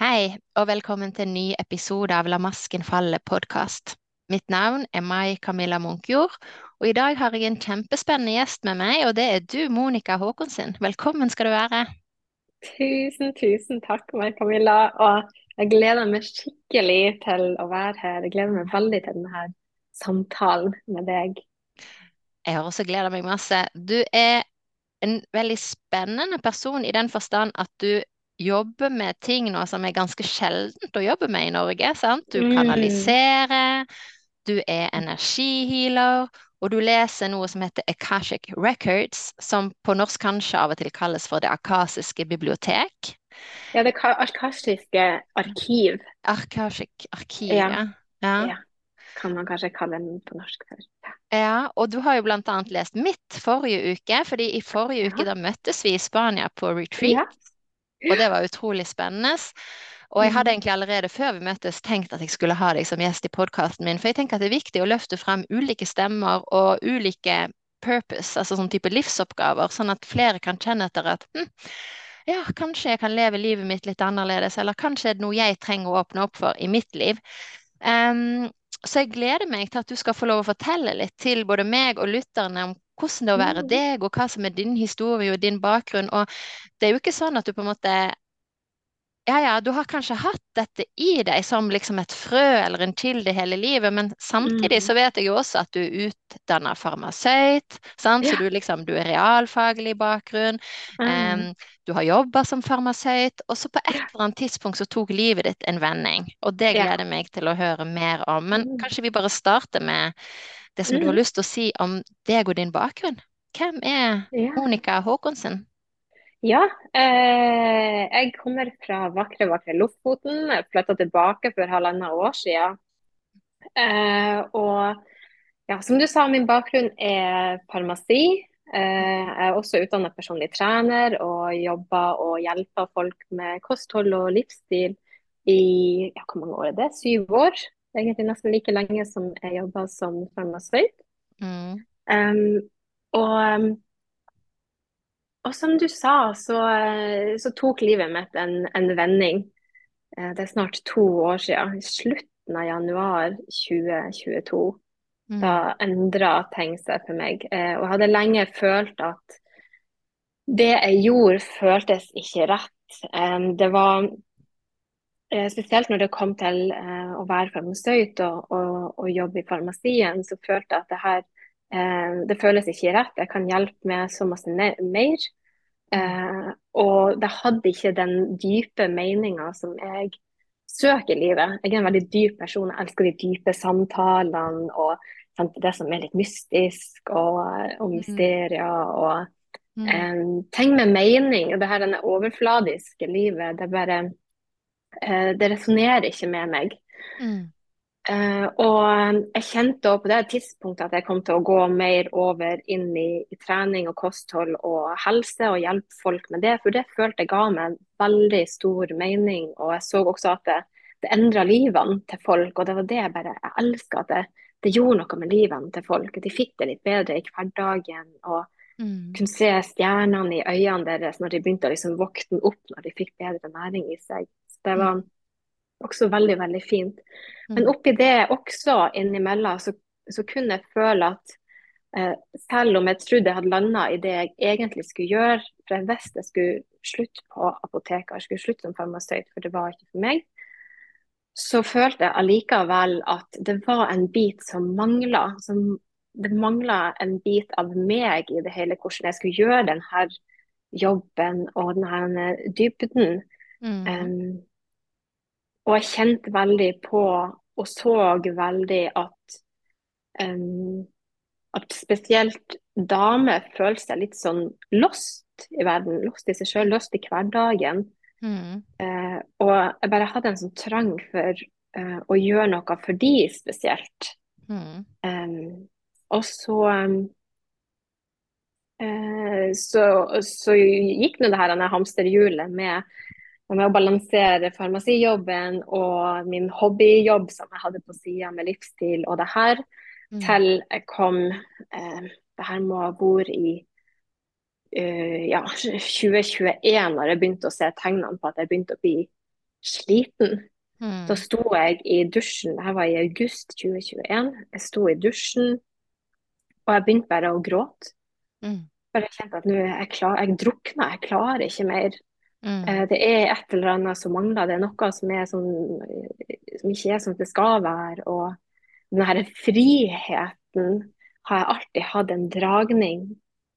Hei, og velkommen til en ny episode av La masken falle-podkast. Mitt navn er Mai Camilla Munkjord, og i dag har jeg en kjempespennende gjest med meg, og det er du, Monica Håkonsen. Velkommen skal du være. Tusen, tusen takk, Mai Camilla. Og jeg gleder meg skikkelig til å være her. Jeg gleder meg veldig til denne samtalen med deg. Jeg har også gleda meg masse. Du er en veldig spennende person i den forstand at du jobber med ting nå som er ganske sjeldent å jobbe med i Norge. sant? Du Mm. kanaliserer, du er energihealer, og du leser noe som heter Akashic Records, som på norsk kanskje av og til kalles for Det akasiske bibliotek. Ja, det akasiske arkasiske arkiv Akashic arkiv, Ja. ja. Ja. kan man kanskje kalle den på norsk. Ja. Ja, og du har jo annet lest mitt forrige uke, fordi i forrige uke Ja. da møttes vi i Spania på retreat. Og det var utrolig spennende. Og jeg hadde Mm. egentlig allerede før vi møttes tenkt at jeg skulle ha deg som gjest i podkasten min, for jeg tenker at det er viktig å løfte frem ulike stemmer og ulike purpose, altså sånn type livsoppgaver, sånn at flere kan kjenne etter at hm, ja, kanskje jeg kan leve livet mitt litt annerledes, eller kanskje er det noe jeg trenger å åpne opp for i mitt liv. Um, så jeg gleder meg til at du skal få lov å fortelle litt til både meg og lytterne om hvordan det er å være Mm. deg, og hva som er din historie og din bakgrunn. Og det er jo ikke sånn at du på en måte Ja, ja, du har kanskje hatt dette i deg som liksom et frø eller en kilde hele livet, men samtidig Mm. så vet jeg jo også at du er utdanna farmasøyt, sant? Så du liksom, du er realfaglig bakgrunn. Um, du har jobba som farmasøyt, og så på et eller annet tidspunkt så tok livet ditt en vending. Og det gleder jeg meg til å høre mer om. Men kanskje vi bare starter med det som du har Mm. lyst til å si om deg og din bakgrunn. Hvem er Ja. Monica Håkonsen? Ja, eh, jeg kommer fra vakre, vakre Lofoten. Jeg flytta tilbake for halvannet år siden. Eh, og ja, som du sa, min bakgrunn er farmasi. Eh, jeg er også utdannet personlig trener og jobber og hjelper folk med kosthold og livsstil i ja, hvor mange år er det? Syv år. Egentlig nesten like lenge som jeg jobba som farmasøyt. Mm. Um, og, og som du sa, så, eh, så tok livet mitt en, en vending. Eh, Det er snart to år siden. I slutten av januar 2022. Mm. Da endra ting seg for meg. Eh, Og jeg hadde lenge følt at det jeg gjorde, føltes ikke rett. Det var Spesielt når det kom til eh, å være farmasøyt og, og, og jobbe i farmasien, så følte jeg at det her eh, Det føles ikke rett. Jeg kan hjelpe med så masse mer. Eh, og det hadde ikke den dype meninga som jeg søker i livet. Jeg er en veldig dyp person. Jeg elsker de dype samtalene og sant, det som er litt mystisk og, og mysterier. og Mm. eh, ting med mening. Og det her denne overfladiske livet, det bare eh, Det resonnerer ikke med meg. Mm. Eh, og jeg kjente også på det tidspunktet at jeg kom til å gå mer over inn i, i trening og kosthold og helse, og hjelpe folk med det. For det følte jeg ga meg en veldig stor mening. Og jeg så også at det, det endra livene til folk. Og det var det jeg bare Jeg elska at det, det gjorde noe med livene til folk. At de fikk det litt bedre i hverdagen. og Mm. kunne se stjernene i øynene deres når de begynte å liksom våkne opp når de fikk bedre næring i seg. Det var også veldig, veldig fint. Men Mm. oppi det også innimellom, så, så kunne jeg føle at eh, selv om jeg trodde jeg hadde landa i det jeg egentlig skulle gjøre, for jeg visste jeg skulle slutte på apoteket, jeg skulle slutte som farmasøyt, for det var ikke for meg, så følte jeg allikevel at det var en bit som mangla. Det mangla en bit av meg i det hele, hvordan jeg skulle gjøre denne jobben og denne dybden. Mm. Um, og jeg kjente veldig på og så veldig at um, at spesielt damer føler seg litt sånn lost i verden. Lost i seg sjøl, lost i hverdagen. Mm. Uh, og jeg bare hadde en sånn trang for uh, å gjøre noe for de spesielt. Mm. Um, og så, um, uh, så så gikk nå det her hamsterhjulet med, med å balansere farmasijobben og min hobbyjobb som jeg hadde på sida med livsstil og det her, Mm. til jeg kom eh, Det her må ha vært i uh, ja, 2021, når jeg begynte å se tegnene på at jeg begynte å bli sliten. Da Mm. sto jeg i dusjen, det her var i august 2021. Jeg sto i dusjen, og jeg begynte bare å gråte. Mm. Bare kjente at nå jeg klar, jeg drukner, jeg klarer ikke mer. Mm. Eh, Det er et eller annet som mangler. Det er noe som, er sånn, eh, som ikke er som det skal være. Og denne friheten har jeg alltid hatt en dragning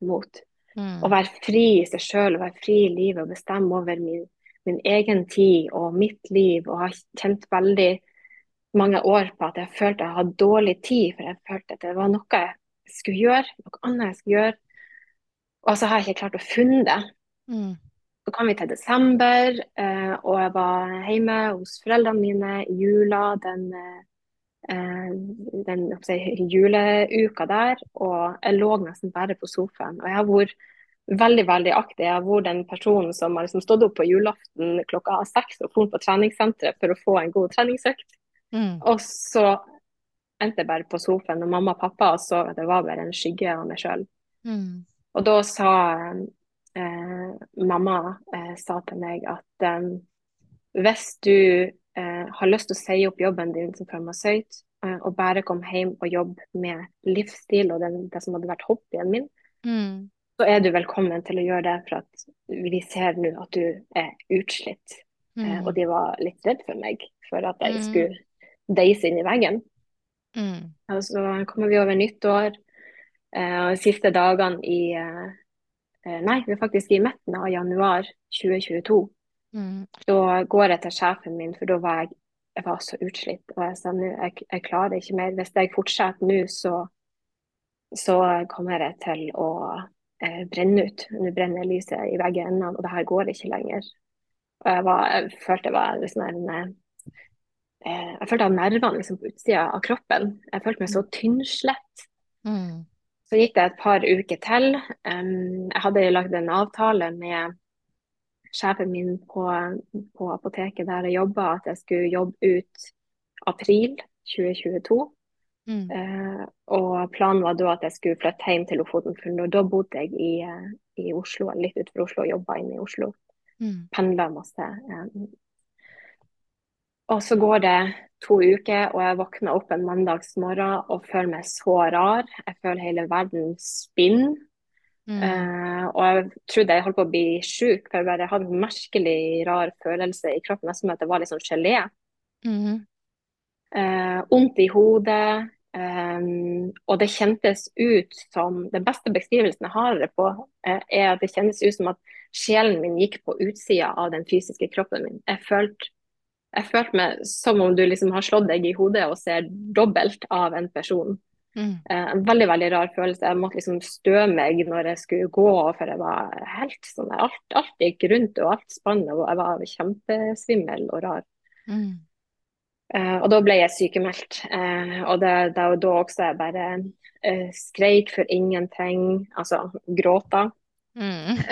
mot. Å Mm. være fri i seg sjøl, være fri i livet og bestemme over min, min egen tid og mitt liv. Og har kjent veldig mange år på at jeg følte jeg hadde dårlig tid, for jeg følte at det var noe jeg skulle gjøre, noe annet jeg skulle gjøre. Og så har jeg ikke klart å funne det. Mm. Så kom vi til desember, eh, og jeg var hjemme hos foreldrene mine i jula den, eh, den jeg juleuka der. Og jeg lå nesten bare på sofaen. Og jeg har vært veldig veldig aktiv. Jeg har vært den personen som har liksom stått opp på julaften klokka seks og dratt på treningssenteret for å få en god treningsøkt. Mm. Og så endte jeg bare på sofaen, og mamma og pappa så at det var bare en skygge av meg sjøl. Mm. Og da sa mamma eh, sa til meg at eh, hvis du eh, har lyst til å si opp jobben din som farmasøyt, eh, og bare komme hjem og jobbe med livsstil og den, det som hadde vært hobbyen min, Mm. så er du velkommen til å gjøre det, for at vi ser nå at du er utslitt. Eh, og Mm. de var litt redd for meg, for at jeg Mm. skulle deise inn i veggen. Mm. Og så kommer vi over nyttår, eh, og de siste dagene i eh, eh, Nei, vi er faktisk i midten av januar 2022. Mm. Da går jeg til sjefen min, for da var jeg, jeg var så utslitt. Og jeg sa nå, jeg, jeg klarer ikke mer. Hvis jeg fortsetter nå, så, så kommer jeg til å eh, brenne ut. Nå brenner lyset i begge endene, og det her går ikke lenger. Og jeg, var, jeg følte jeg var sånn en eh, Jeg følte at nervene liksom på utsida av kroppen. Jeg følte meg så tynnslett. Mm. Så gikk det et par uker til. Jeg hadde lagd en avtale med sjefen min på, på apoteket der jeg jobba, at jeg skulle jobbe ut april 2022. Mm. Uh, og planen var da at jeg skulle flytte hjem til Lofoten, da- da bodde jeg i, eh, i Oslo, litt utenfor Oslo, og jobba inne i Oslo. Mm. Pendla masse. Um, Og så går det to uker, og jeg våkner opp en mandagsmorgen og føler meg så rar. Jeg føler hele verden spinner. Mm. Uh, og jeg trodde jeg holdt på å bli sjuk, for jeg bare hadde en merkelig rar følelse i kroppen. Nesten som at det var litt sånn gelé. Mm. Vondt i hodet. Um, og det kjentes ut som Den beste beskrivelsen jeg har det på, uh, er at det kjennes ut som at sjelen min gikk på utsida av den fysiske kroppen min. Jeg følte jeg følte meg som om du liksom har slått deg i hodet og ser dobbelt av en person. Mm. Eh, en veldig veldig rar følelse. Jeg måtte liksom stø meg når jeg skulle gå, for jeg var helt sånn Alt, alt gikk rundt, og alt spann, og jeg var kjempesvimmel og rar. Mm. Uh, og da ble jeg sykemeldt. Uh, og det, det var da også jeg bare uh, skreik for ingenting, altså gråta. Mm.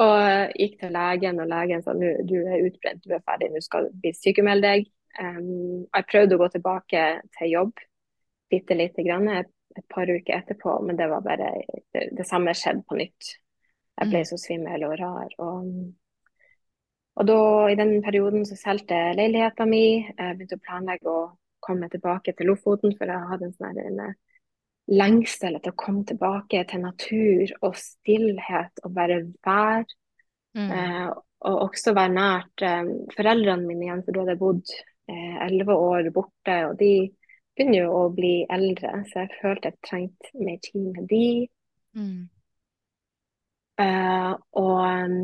Eh, og gikk til legen, og legen sa nå du er utbrent, du er ferdig, nå skal vi sykemelde deg. Um, jeg prøvde å gå tilbake til jobb bitte lite grann et, et par uker etterpå, men det var bare det, det samme skjedde på nytt. Jeg ble Mm. så svimmel og rar. Og, og da, i den perioden så solgte jeg leiligheten min. Jeg begynte å planlegge å komme tilbake til Lofoten, for jeg hadde en sånn en lengsel etter å komme tilbake til natur og stillhet og bare være. Mm. Eh, og også være nært eh, foreldrene mine igjen, for da hadde jeg bodd eh, elleve år borte. Og de begynner jo å bli eldre, så jeg følte jeg trengte mer tid med de. Mm. Eh, og um,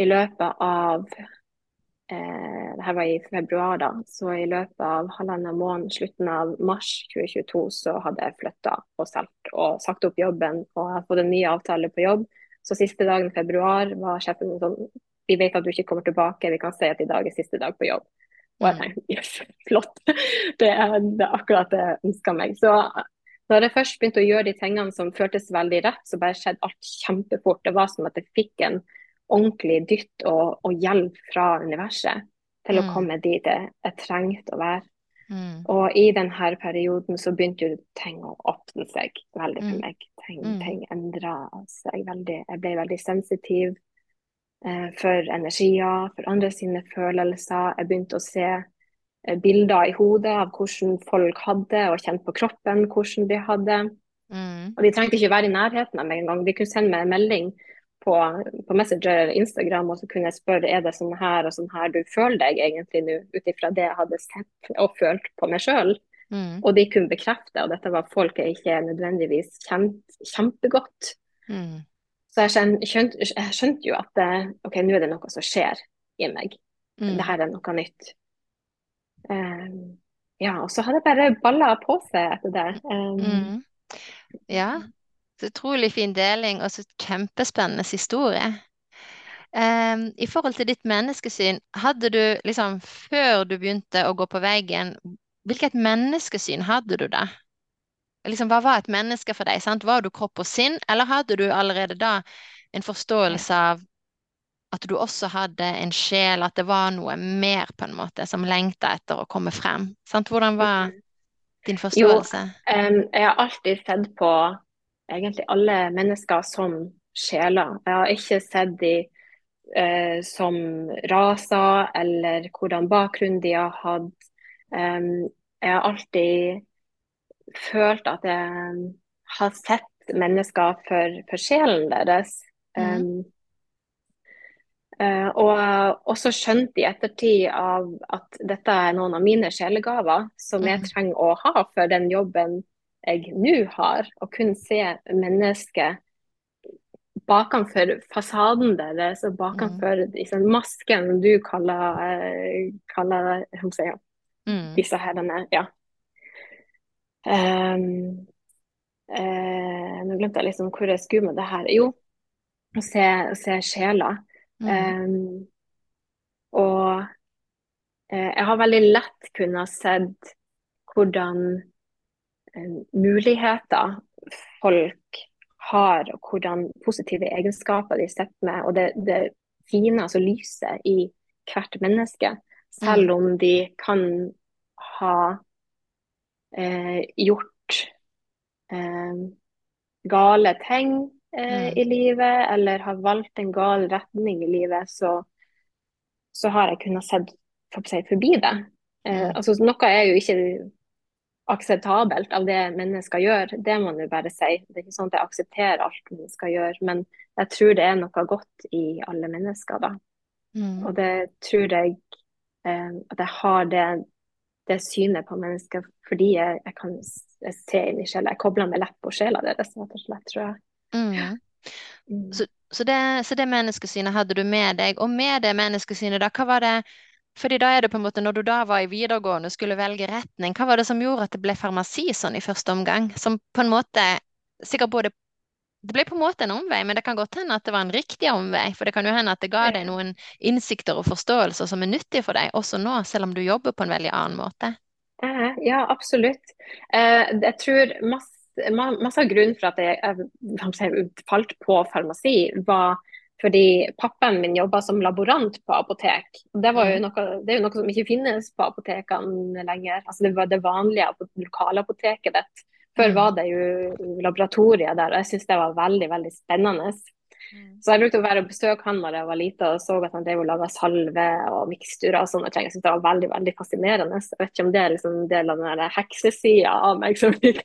i løpet av eh, det her var i februar, da. Så i løpet av halvannen måned, slutten av mars 2022, så hadde jeg flytta og solgt og sagt opp jobben. Og jeg har fått en ny avtale på jobb. Så siste dagen i februar var sjefen sånn Vi vet at du ikke kommer tilbake, vi kan si at i dag er siste dag på jobb. Og jeg tenkte yes, flott. Det er, det er akkurat det jeg ønska meg. Så når jeg først begynte å gjøre de tingene som føltes veldig rett, så bare skjedde alt kjempefort. Det var som at jeg fikk en ordentlig dytt og, og hjelp fra universet til å Mm. komme dit jeg, jeg trengte å være. Mm. Og i denne perioden så begynte jo ting å åpne seg veldig for Mm. meg. Ting, Mm. ting endra seg veldig. Jeg ble veldig sensitiv. eh, for energier, for andre sine følelser. Jeg begynte å se eh, bilder i hodet av hvordan folk hadde, og kjente på kroppen hvordan de hadde. Mm. Og de trengte ikke være i nærheten av meg engang. De kunne sende meg en melding på, på Messenger eller Instagram, og så kunne jeg spørre er det sånn her og sånn her du føler deg egentlig nå, ut ifra det jeg hadde sett og følt på meg sjøl. Mm. Og de kunne bekrefte, og dette var folk jeg ikke nødvendigvis kjente kjempegodt. Mm. Så jeg skjønte, jeg skjønte jo at OK, nå er det noe som skjer i meg. Mm. Dette er noe nytt. Um, ja, og så hadde det bare balla på seg etter det. Um, Mm. Ja, så utrolig fin deling, og så kjempespennende historie. Um, I forhold til ditt menneskesyn, hadde du liksom, før du begynte å gå på veggen, hvilket menneskesyn hadde du da? Liksom, hva var et menneske for deg? Sant? Var du kropp og sinn, eller hadde du allerede da en forståelse av at du også hadde en sjel, at det var noe mer på en måte som lengta etter å komme frem? Sant? Hvordan var din forståelse? Um, jeg har alltid sett på egentlig alle mennesker som sjeler. Jeg har ikke sett de eh, som raser eller hvordan bakgrunn de har hatt. Um, jeg har alltid følt at jeg har sett mennesker for, for sjelen deres. Um, Uh, og også skjønt i ettertid av at dette er noen av mine sjelegaver som jeg Mm. trenger å ha for den jobben jeg nå har. Å kunne se mennesket bakenfor fasaden deres og bakenfor liksom, masken du kaller, uh, kaller jeg Mm. disse herrene. Ja. Um, uh, nå glemte jeg liksom hvor jeg skulle med det her. Jo, å se, se sjela. Mm. Um, og uh, jeg har veldig lett kunnet sett hvordan eh, muligheter folk har, og hvordan positive egenskaper de sitter med, og det, det fine, altså lyset i hvert menneske. Selv om de kan ha eh, gjort eh, gale ting eh, Mm. i livet, eller har valgt en gal retning i livet, så, så har jeg kunnet sett for forbi det. Eh, Mm. altså, noe er jo ikke akseptabelt av det mennesker gjør, det må man jo bare si. Det er ikke sånn at jeg aksepterer alt mennesker gjør, men jeg tror det er noe godt i alle mennesker, da. Mm. Og det tror jeg eh, at jeg har det, det synet på mennesker fordi jeg, jeg kan jeg se inn i sjela. Jeg kobler meg lett på sjela deres, rett og slett, tror jeg. Mm. Mm. Så, så, det, så det menneskesynet hadde du med deg, og med det menneskesynet, da, hva var det fordi da er det på en måte, Når du da var i videregående og skulle velge retning, hva var det som gjorde at det ble farmasi sånn i første omgang? Som på en måte sikkert både Det ble på en måte en omvei, men det kan godt hende at det var en riktig omvei. For det kan jo hende at det ga deg noen innsikter og forståelser som er nyttige for deg, også nå, selv om du jobber på en veldig annen måte. Eh, Ja, absolutt. Eh, Jeg tror masse, ma- masse av grunnen for at jeg, skal jeg falt på farmasi, var fordi pappaen min jobba som laborant på apotek. Det, Mm. noe, det er jo noe som ikke finnes på apotekene lenger. Altså Det var det vanlige apo- lokalapoteket ditt. Før Mm. var det jo laboratoriet der, og jeg syns det var veldig veldig spennende. Mm. Så jeg brukte å være og besøke han når jeg var lita og så at han drev og laga salve og miksturer og sånne ting. Jeg syntes det var veldig veldig fascinerende. Jeg vet ikke om det er liksom en del av den heksesida av meg som liker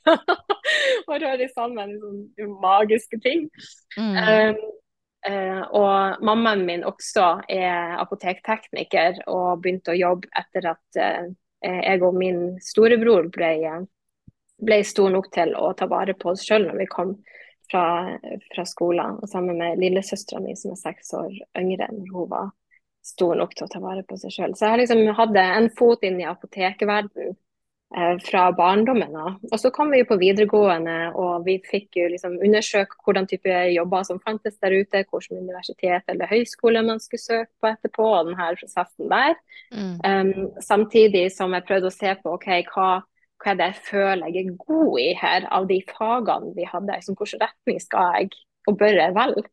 å røre sammen liksom, magiske ting. Mm. Um, og mammaen min også er apotektekniker og begynte å jobbe etter at eh, jeg og min storebror ble, ble stor nok til å ta vare på oss sjøl når vi kom fra, fra skolen. Og sammen med lillesøstera mi som er seks år yngre enn hun var stor nok til å ta vare på seg sjøl. Så jeg liksom hadde en fot inn i apotekverdenen eh, fra barndommen av. Og så kom vi jo på videregående, og vi fikk jo liksom undersøke hvordan type jobber som fantes der ute, hvilket universitet eller høyskole man skulle søke på etterpå, og denne prosessen der. Mm. Um, samtidig som jeg prøvde å se på ok, hva, hva er det jeg føler jeg er god i her, av de fagene vi hadde. Liksom, hvilken retning skal jeg og bør jeg velge?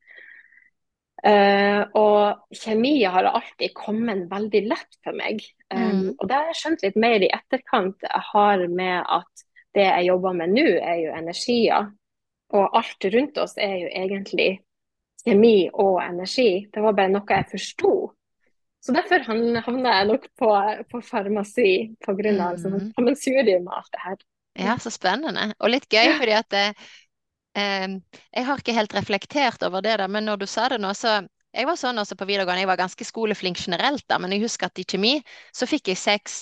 Uh, og kjemi har alltid kommet veldig lett for meg. Um, Mm. Og det har jeg skjønt litt mer i etterkant. Jeg har med at det jeg jobber med nå, er jo energier. Og alt rundt oss er jo egentlig kjemi og energi. Det var bare noe jeg forsto. Så derfor havna jeg nok på, på farmasi pga. Mm. Sånn, sammensurium og alt det her. Ja, så spennende. Og litt gøy, fordi at eh, Jeg har ikke helt reflektert over det, da, men når du sa det nå, så Jeg var sånn også på videregående, jeg var ganske skoleflink generelt, da, men jeg husker at i kjemi så fikk jeg sex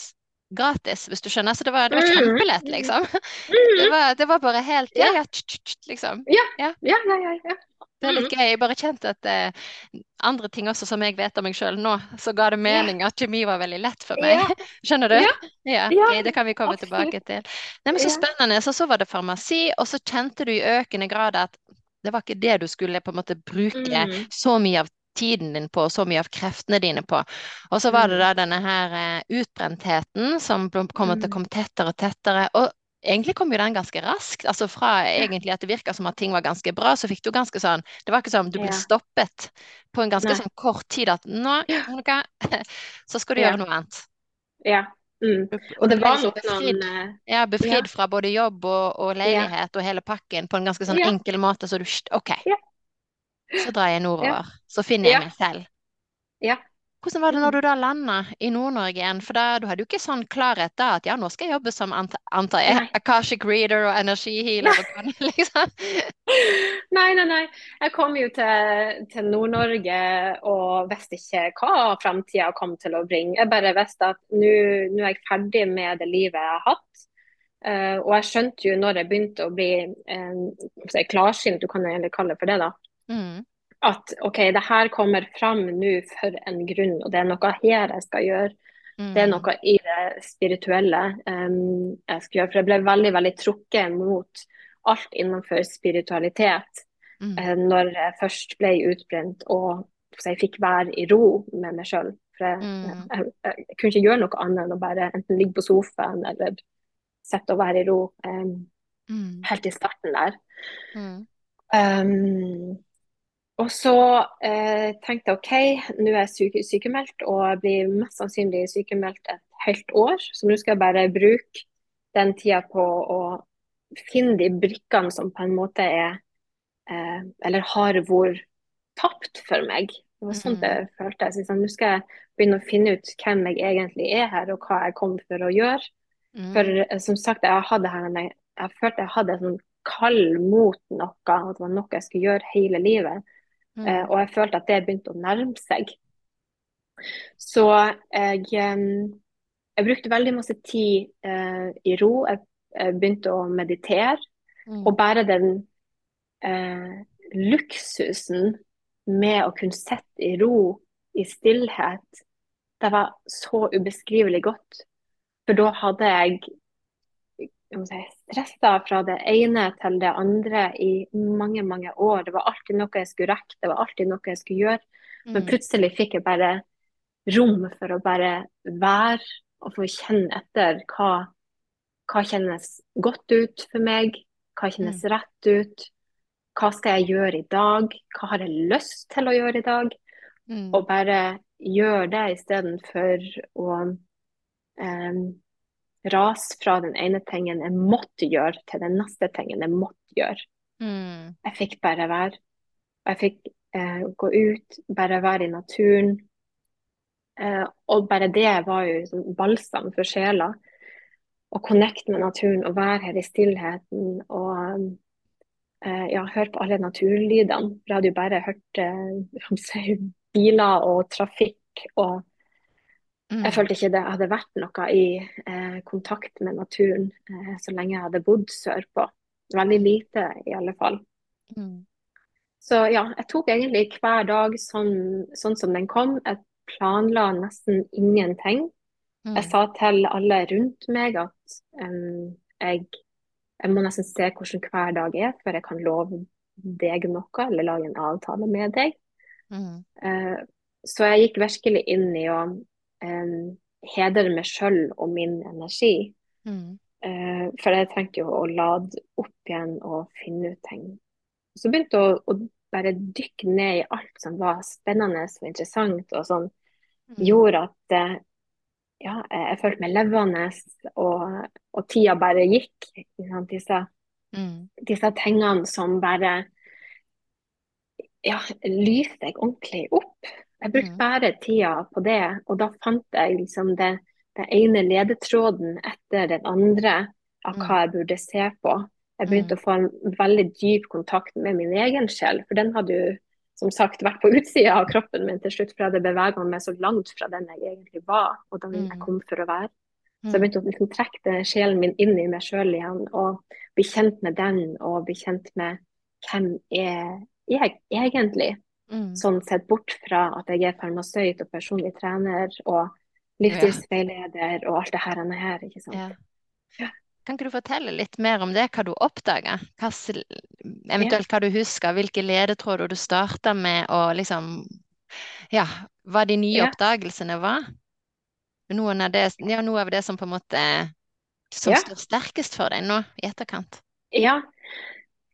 gratis, hvis du skjønner. Så det var, det var mm. kjempelett, liksom. Mm. Det var, det var bare helt Ja, ja, liksom. Ja, ja, ja. ja, ja. Det er litt gøy. Jeg bare kjente at eh, andre ting også som jeg vet om meg sjøl nå, så ga det mening at kjemi var veldig lett for meg. Ja. Skjønner du? Ja. ja. Okay, det kan vi komme Absolutt. tilbake til. Nei, men Så spennende. Så, så var det farmasi, og så kjente du i økende grad at det var ikke det du skulle på en måte bruke mm. så mye av tiden din på, og så mye av kreftene dine på. Og så var det mm. da denne her eh, utbrentheten som kom til å mm. komme tettere og tettere. Og egentlig kom jo den ganske raskt. Altså fra egentlig at det virka som at ting var ganske bra, så fikk du ganske sånn Det var ikke sånn du ble stoppet på en ganske Nei. sånn kort tid at nå, Monica, så skal du ja. gjøre noe annet. Ja. Mm. Og det var nok noen eh, Ja, befridd ja. fra både jobb og, og leilighet og hele pakken på en ganske sånn enkel måte, så du OK. Så drar jeg nordover. Så finner jeg meg selv. Ja. Hvordan var det når du da landa i Nord-Norge igjen? For da, du hadde jo ikke sånn klarhet da at ja, nå skal jeg jobbe som antar jeg, Akashic Reader og energihealer. liksom. Nei, nei, nei. Jeg kom jo til, til Nord-Norge og visste ikke hva framtida kom til å bringe. Jeg bare visste at nå er jeg ferdig med det livet jeg har hatt. Uh, og jeg skjønte jo når jeg begynte å bli um, klarsynt, du kan egentlig kalle det for det, da. Mm at OK, det her kommer fram nå for en grunn, og det er noe her jeg skal gjøre. Mm. Det er noe i det spirituelle um, jeg skal gjøre. For jeg ble veldig, veldig trukket mot alt innenfor spiritualitet mm. uh, når jeg først ble utbrent og jeg fikk være i ro med meg sjøl. For jeg, mm. jeg, jeg, jeg, kunne ikke gjøre noe annet enn å bare enten ligge på sofaen eller sitte og være i ro. Um, helt i starten der. Um, og så eh, tenkte jeg OK, nå er jeg syke, sykemeldt og jeg blir mest sannsynlig sykemeldt et helt år. Så nå skal jeg bare bruke den tida på å finne de brikkene som på en måte er eh, Eller har vært tapt for meg. Det var sånn det mm. føltes. Sånn, nå skal jeg begynne å finne ut hvem jeg egentlig er her, og hva jeg kom for å gjøre. Mm. For eh, som sagt, jeg hadde her, jeg følte jeg hadde et sånn kall mot noe, at det var noe jeg skulle gjøre hele livet. Mm. Eh, og jeg følte at det begynte å nærme seg. Så jeg, jeg brukte veldig masse tid eh, i ro. Jeg, jeg, begynte å meditere. Mm. Og bare den eh, luksusen med å kunne sitte i ro, i stillhet, det var så ubeskrivelig godt. For da hadde jeg si, stressa fra det ene til det andre i mange, mange år. Det var alltid noe jeg skulle rekke, det var alltid noe jeg skulle gjøre. Men mm. plutselig fikk jeg bare rom for å bare være og få kjenne etter hva, hva kjennes godt ut for meg, hva kjennes mm. rett ut. Hva skal jeg gjøre i dag? Hva har jeg lyst til å gjøre i dag? Mm. Og bare gjøre det istedenfor å um, ras fra den ene tingen jeg måtte gjøre, til den neste tingen jeg måtte gjøre. Mm. Jeg fikk bare være. Jeg fikk eh, gå ut, bare være i naturen. Eh, og bare det var jo sånn balsam for sjela. Å connecte med naturen og være her i stillheten og eh, ja, høre på alle naturlydene. For jeg hadde jo bare hørt eh, biler og trafikk og Mm. Jeg følte ikke det hadde vært noe i eh, kontakt med naturen eh, så lenge jeg hadde bodd sørpå. Veldig lite, i alle fall. Mm. Så ja, jeg tok egentlig hver dag sånn, sånn som den kom. Jeg planla nesten ingenting. Mm. Jeg sa til alle rundt meg at um, jeg, jeg, må nesten se hvordan hver dag er, før jeg kan love deg noe eller lage en avtale med deg. Mm. Uh, så jeg gikk virkelig inn i å um, hedre meg sjøl og min energi. Mm. Uh, for jeg trengte jo å lade opp igjen og finne ut ting. Så begynte jeg å, å, bare dykke ned i alt som var spennende og interessant, og som mm. gjorde at uh, ja, jeg følte meg levende, og, og tida bare gikk. Disse, mm. disse tingene som bare ja, lyste jeg ordentlig opp. Jeg brukte Mm. bare tida på det, og da fant jeg liksom det, den ene ledetråden etter den andre av Mm. hva jeg burde se på. Jeg begynte Mm. å få en veldig dyp kontakt med min egen sjel, for den hadde jo som sagt vært på utsida av kroppen min til slutt, for jeg hadde bevega meg så langt fra den jeg egentlig var, og den jeg kom for å være. Så jeg begynte å liksom trekke sjelen min inn i meg sjøl igjen, og bli kjent med den, og bli kjent med hvem er jeg egentlig. Mm. Sånn sett bort fra at jeg er farmasøyt og personlig trener og livsstilsveileder og alt det her. og her, ikke sant? Ja. Ja. Kan ikke du fortelle litt mer om det, hva du oppdaga? Eventuelt hva du husker, hvilke ledetråder du starta med, og liksom Ja, hva de nye Ja. oppdagelsene var? Noen av det, ja, noe av det som på en måte som står sterkest for deg nå i etterkant? Ja.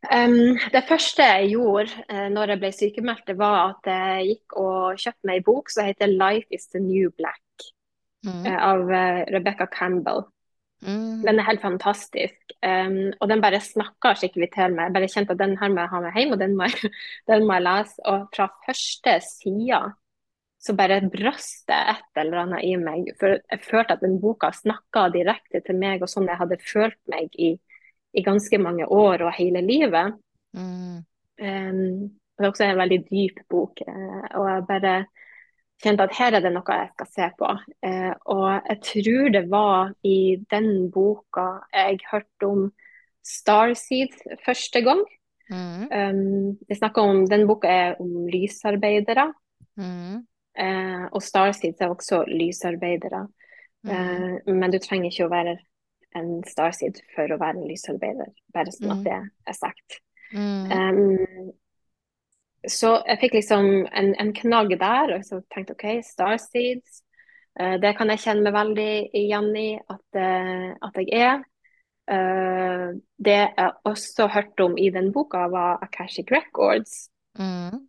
Um, det første jeg gjorde uh, når jeg ble sykemeldt, var at jeg gikk og kjøpte meg en bok som heter 'Life is the New Black' Mm. uh, av uh, Rebecca Campbell. Mm. Den er helt fantastisk. Um, og den bare snakka skikkelig til meg. Jeg bare kjente at den her må jeg ha med hjem, og den må jeg, den må jeg lese. Og fra første side så bare brast det et eller annet i meg. For jeg følte at den boka snakka direkte til meg, og sånn jeg hadde følt meg i, i ganske mange år og hele livet. Mm. Um, det er også en veldig dyp bok, uh, og jeg bare kjente at her er det noe jeg skal se på. Uh, og jeg tror det var i den boka jeg hørte om Starseed første gang. Mm. Um, det om, den boka er om lysarbeidere. Mm. Uh, og Starseed er også lysarbeidere. Mm. men du trenger ikke å være en Starseed for å være en lysarbeider, bare sånn at Mm. det er sagt. Mm. Um, så jeg fikk liksom en, en knagg der, og så tenkte OK, Starseeds. Uh, det kan jeg kjenne meg veldig igjen i at, uh, at jeg er. Uh, det jeg også hørte om i den boka, var Akashic Records. Mm.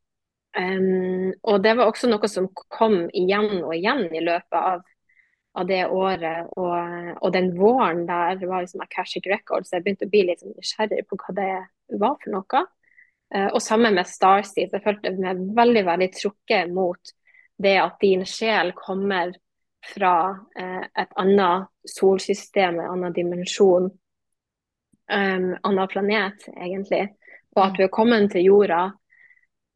Um, og det var også noe som kom igjen og igjen i løpet av, av det året. Og, og, den våren der var liksom Akashic Records. Jeg begynte å bli litt sånn nysgjerrig på hva det var for noe. Uh, og sammen med Starseed. Jeg følte meg veldig veldig trukket mot det at din sjel kommer fra uh, et annet solsystem, en annen dimensjon. Um, annen planet, egentlig. Og at du er kommet til jorda.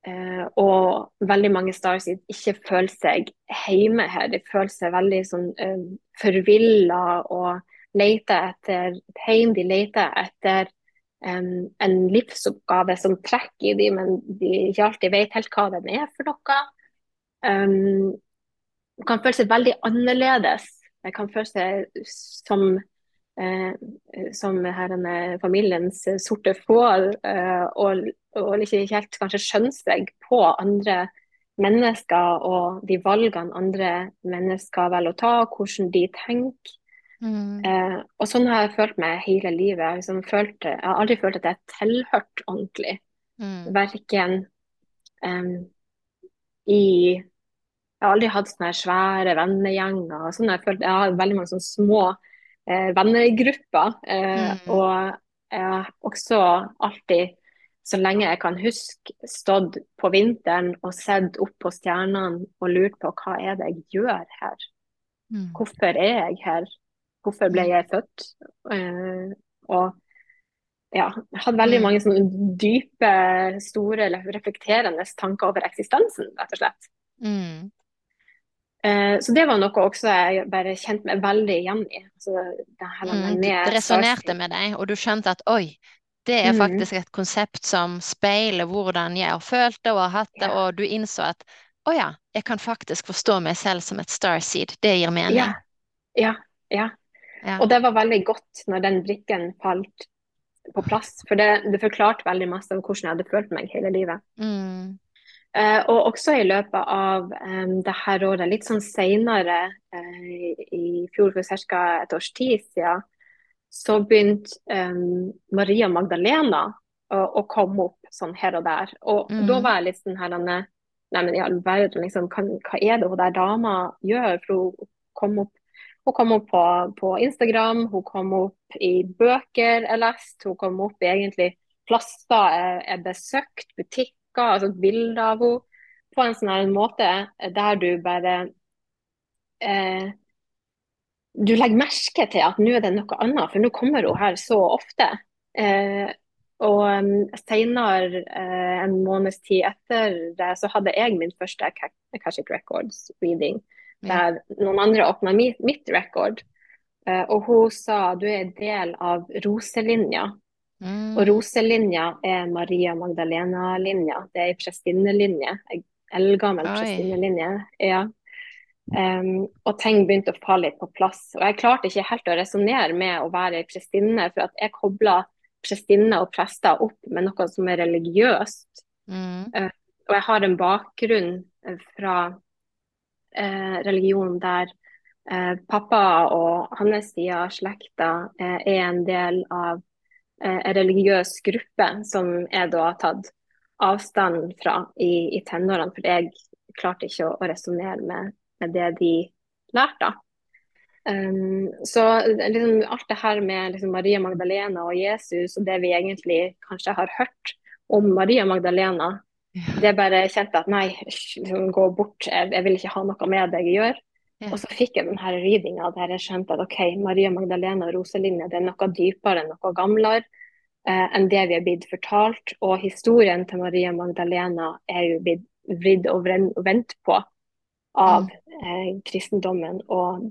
Uh, og veldig mange Starseed ikke føler seg hjemme her. De føler seg veldig sånn eh, forvilla og leter etter et hjem. De leter etter eh, en livsoppgave som trekker i dem, men de ikke alltid vet helt hva den er for noe. Um, kan føle seg veldig annerledes. De kan føle seg som Eh, som herrene, familiens sorte får, eh, og, og ikke helt kanskje skjønner seg på andre mennesker og de valgene andre mennesker velger å ta, hvordan de tenker. Mm. Eh, og sånn har jeg følt meg hele livet. Jeg, liksom følte, jeg har aldri følt at jeg har tilhørt ordentlig. Mm. Verken i Jeg har aldri hatt sånne svære vennegjenger. Sånn jeg, følt, jeg har veldig mange sånne små eh, vennegrupper. Eh, Mm. Og jeg har også alltid, så lenge jeg kan huske, stått på vinteren og sett opp på stjernene og lurt på hva er det jeg gjør her? Mm. Hvorfor er jeg her? Hvorfor ble jeg født? Eh, og ja, jeg hadde veldig Mm. mange sånne dype, store, reflekterende tanker over eksistensen, rett og slett. Mm. Eh, så det var noe også jeg bare kjente meg veldig igjen i. Altså, Mm. Det resonnerte med deg, og du skjønte at oi, det er Mm. faktisk et konsept som speiler hvordan jeg har følt det og har hatt det, Ja. og du innså at å ja, jeg kan faktisk forstå meg selv som et starseed. Det gir mening. Ja, ja, ja. Ja. Og det var veldig godt når den brikken falt på plass. For det, det forklarte veldig masse om hvordan jeg hadde følt meg hele livet. Mm. Eh, og også i løpet av eh, det her året, litt sånn seinere eh, i fjor, for ca. et års tid siden, så begynte um, Maria Magdalena å, å komme opp sånn her og der. Og Mm. da var jeg litt sånn her Nei, men i all verden, liksom, kan, hva er det hun der dama gjør? For hun kom opp, hun kom opp på, på Instagram, hun kom opp i bøker jeg leste, hun kom opp i egentlig plasser jeg, jeg besøkte, butikk altså bilder av henne, på en sånn måte der du bare eh, Du legger merke til at nå er det noe annet, for nå kommer hun her så ofte. Eh, og um, senere, eh, en måneds tid etter det, så hadde jeg min første Akashic Records-reading, der noen andre åpna mitt, mitt record. Eh, og hun sa du er en del av roselinja. Mm. Og roselinja er Maria Magdalena-linja. Det er ei prestinnelinje. Ei eldgammel prestinnelinje. Ja. Um, og ting begynte å falle litt på plass. Og jeg klarte ikke helt å resonnere med å være ei prestinne, for at jeg kobla prestinner og prester opp med noe som er religiøst. Mm. Uh, og jeg har en bakgrunn eh, fra uh, religion der uh, pappa og hans side av slekta er en del av en religiøs gruppe som jeg da har tatt avstand fra i, i tenårene, for jeg klarte ikke å, å resonnere med, med, det de lærte. Um, så liksom, alt det her med liksom, Maria Magdalena og Jesus og det vi egentlig kanskje har hørt om Maria Magdalena, det bare kjente at nei, liksom, gå bort, jeg, jeg, vil ikke ha noe med det jeg gjør. Og så fikk jeg denne readinga der jeg skjønte at OK, Maria Magdalena og Roselinje det er noe dypere, noe gamlere eh, enn det vi er blitt fortalt. Og historien til Maria Magdalena er jo blitt vridd og vendt på av mm. eh, kristendommen og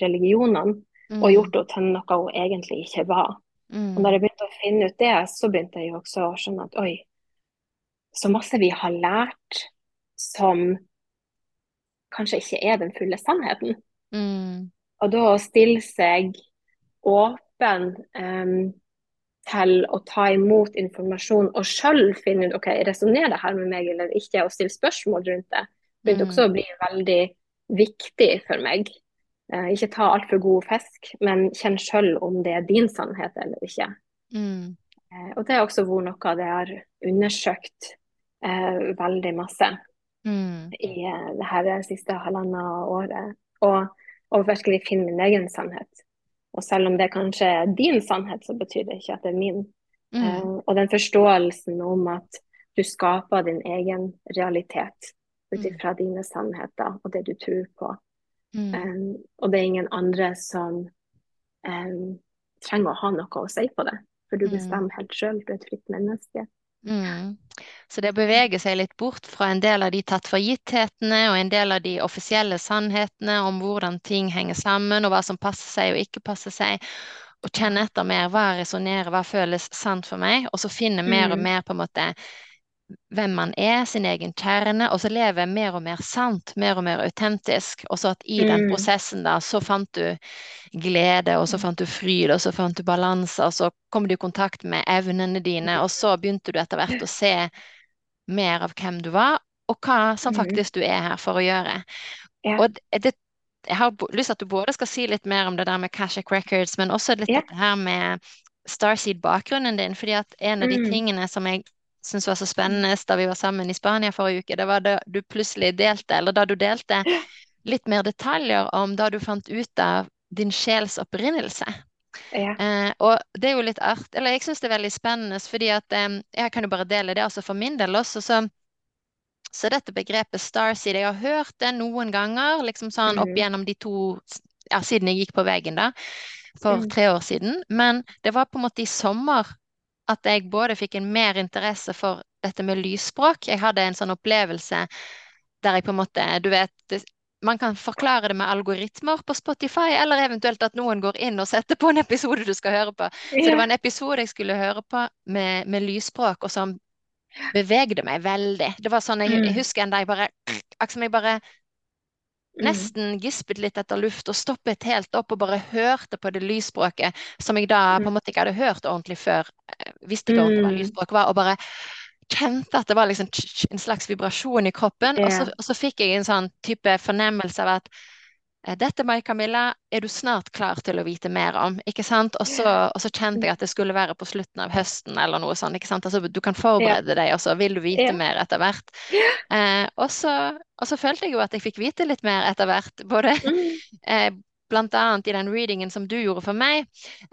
religionene, mm. og gjort henne til noe hun egentlig ikke var. Mm. Og når jeg begynte å finne ut det, så begynte jeg også å skjønne at oi, så masse vi har lært som kanskje ikke er den fulle sannheten. Mm. Og da å stille seg åpen um, til å ta imot informasjon og sjøl finne ut ok, resonnerer det her med meg eller ikke, og stille spørsmål rundt det, begynte mm. også å bli veldig viktig for meg. Uh, ikke ta altfor god fisk, men kjenn sjøl om det er din sannhet eller ikke. Mm. Uh, og det er også hvor noe det har undersøkt uh, veldig masse mm. i det her siste halvannet året. Og, og virkelig finne min egen sannhet. Og selv om det kanskje er din sannhet, så betyr det ikke at det er min. Mm. Uh, og den forståelsen om at du skaper din egen realitet ut mm. ifra mm. dine sannheter og det du tror på. Um, og det er ingen andre som um, trenger å ha noe å si på det, for du mm. bestemmer helt sjøl. Du er et fritt menneske. Mm. Så det beveger seg litt bort fra en del av de tatt for gitthetene og en del av de offisielle sannhetene om hvordan ting henger sammen, og hva som passer seg og ikke passer seg, og kjenne etter mer hva resonnerer, hva føles sant for meg, og så finne mer og mm. mer på en måte hvem man er, sin egen kjerne, og så leve mer og mer sant, mer og mer autentisk. Og så at i den mm. prosessen da, så fant du glede, og så fant du fryd, og så fant du balanse, og så kom du i kontakt med evnene dine, og så begynte du etter hvert å se mer av hvem du var, og hva som mm. faktisk du er her for å gjøre. Og det, jeg har lyst til at du både skal si litt mer om det der med Kashak Records, men også litt ja. dette her med Starseed-bakgrunnen din. fordi at en av de mm. tingene som jeg syntes var så spennende da vi var sammen i Spania forrige uke, det var da du plutselig delte, eller da du delte litt mer detaljer om da du fant ut av din sjels opprinnelse. Ja. Eh, og det er jo litt art, eller jeg syns det er veldig spennende, fordi at eh, jeg kan jo bare dele det altså for min del også. så så dette begrepet starseed, jeg har hørt det noen ganger, liksom sånn opp igjennom gjennom de to ja, Siden jeg gikk på veggen, da, for mm. tre år siden. Men det var på en måte i sommer at jeg både fikk en mer interesse for dette med lysspråk. Jeg hadde en sånn opplevelse der jeg på en måte Du vet, man kan forklare det med algoritmer på Spotify, eller eventuelt at noen går inn og setter på en episode du skal høre på. Så det var en episode jeg skulle høre på med, med lysspråk, og som bevegde meg veldig. Det var sånn, Jeg, jeg mm. husker en dag bare Akkurat som jeg bare. Nesten gispet litt etter luft og stoppet helt opp og bare hørte på det lysspråket som jeg da på en mm. måte ikke hadde hørt ordentlig før. Eh, visste ikke ordentlig hva mm. lysspråk var. og bare kjente at det var liksom en slags vibrasjon i kroppen. Yeah. Og, så, og, så, fikk jeg en sånn type fornemmelse av at dette, Mai Camilla, er du snart klar til å vite mer om. ikke sant? Og så, kjente jeg at det skulle være på slutten av høsten eller noe sånt. ikke sant? Altså, du kan forberede deg, og så vil du vite mer etter hvert. Eh, og så og så følte jeg jo at jeg fikk vite litt mer etter hvert. Både mm. eh, annet i den readingen som du gjorde for meg,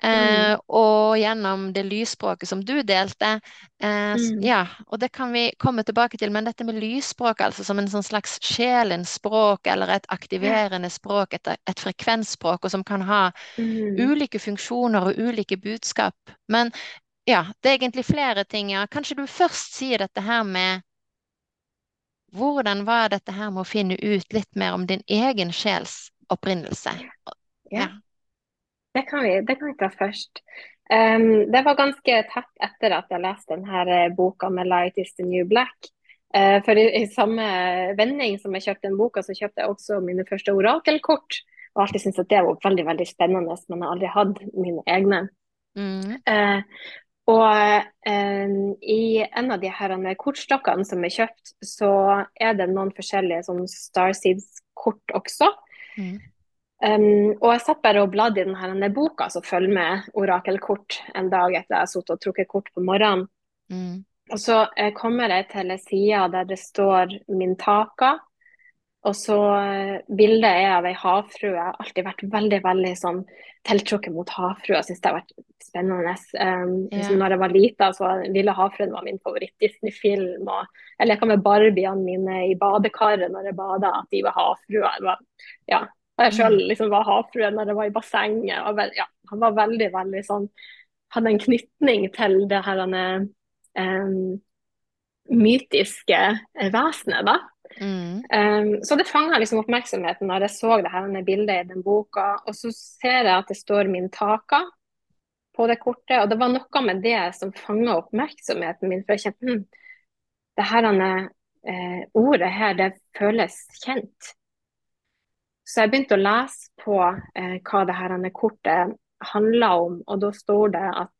Mm. eh, og gjennom det lysspråket som du delte. Eh, Mm. ja, og det kan vi komme tilbake til, men dette med lysspråk, altså som en sånn slags sjelens språk, eller et aktiverende språk, et, et frekvensspråk, og som kan ha Mm. ulike funksjoner og ulike budskap. Men ja, det er egentlig flere ting. Ja. Kanskje du først sier dette her med hvordan var dette her med å finne ut litt mer om din egen sjels opprinnelse? Ja, det kan vi, det kan vi ta først. Um, det var ganske tett etter at jeg leste denne boka med 'Light is the New Black'. Uh, for i, i, samme vending som jeg kjøpte den boka, så kjøpte jeg også mine første orakelkort. Og alltid syntes at det var veldig veldig spennende, men jeg har aldri hatt mine egne. Mm. Uh, og uh, i en av de her kortstokkene som er kjøpt, så er det noen forskjellige sånn Starseeds-kort også. Mm. Um, og jeg satt bare og bladde i denne boka som følger med orakelkort en dag etter jeg har sittet og trukket kort på morgenen. Mm. Og så eh, kommer jeg til ei side der det står 'Mintaka'. Og så eh, bildet er av ei havfrue. Jeg har alltid vært veldig veldig sånn tiltrukket mot havfrue. Jeg syns det har vært spennende. Um, yeah. liksom når jeg var lita, så 'Lille havfruen' var min favoritt-Disney-film. Jeg leka med barbiene mine i badekaret når jeg bada, at de var havfruer. Ja. Og jeg sjøl liksom var havfrue når jeg var i bassenget. Og ja, han var veldig, veldig sånn Hadde en knytning til det her han, um, mytiske eh, vesenet, da. Mm. Um, så det fanga liksom oppmerksomheten når jeg så det her bildet i den boka. Og så ser jeg at det står min taka på det kortet, og det var noe med det som fanga oppmerksomheten min. For jeg kjente hm, det her eh, ordet her, det føles kjent. Så jeg begynte å lese på eh, hva det her kortet handla om, og da står det at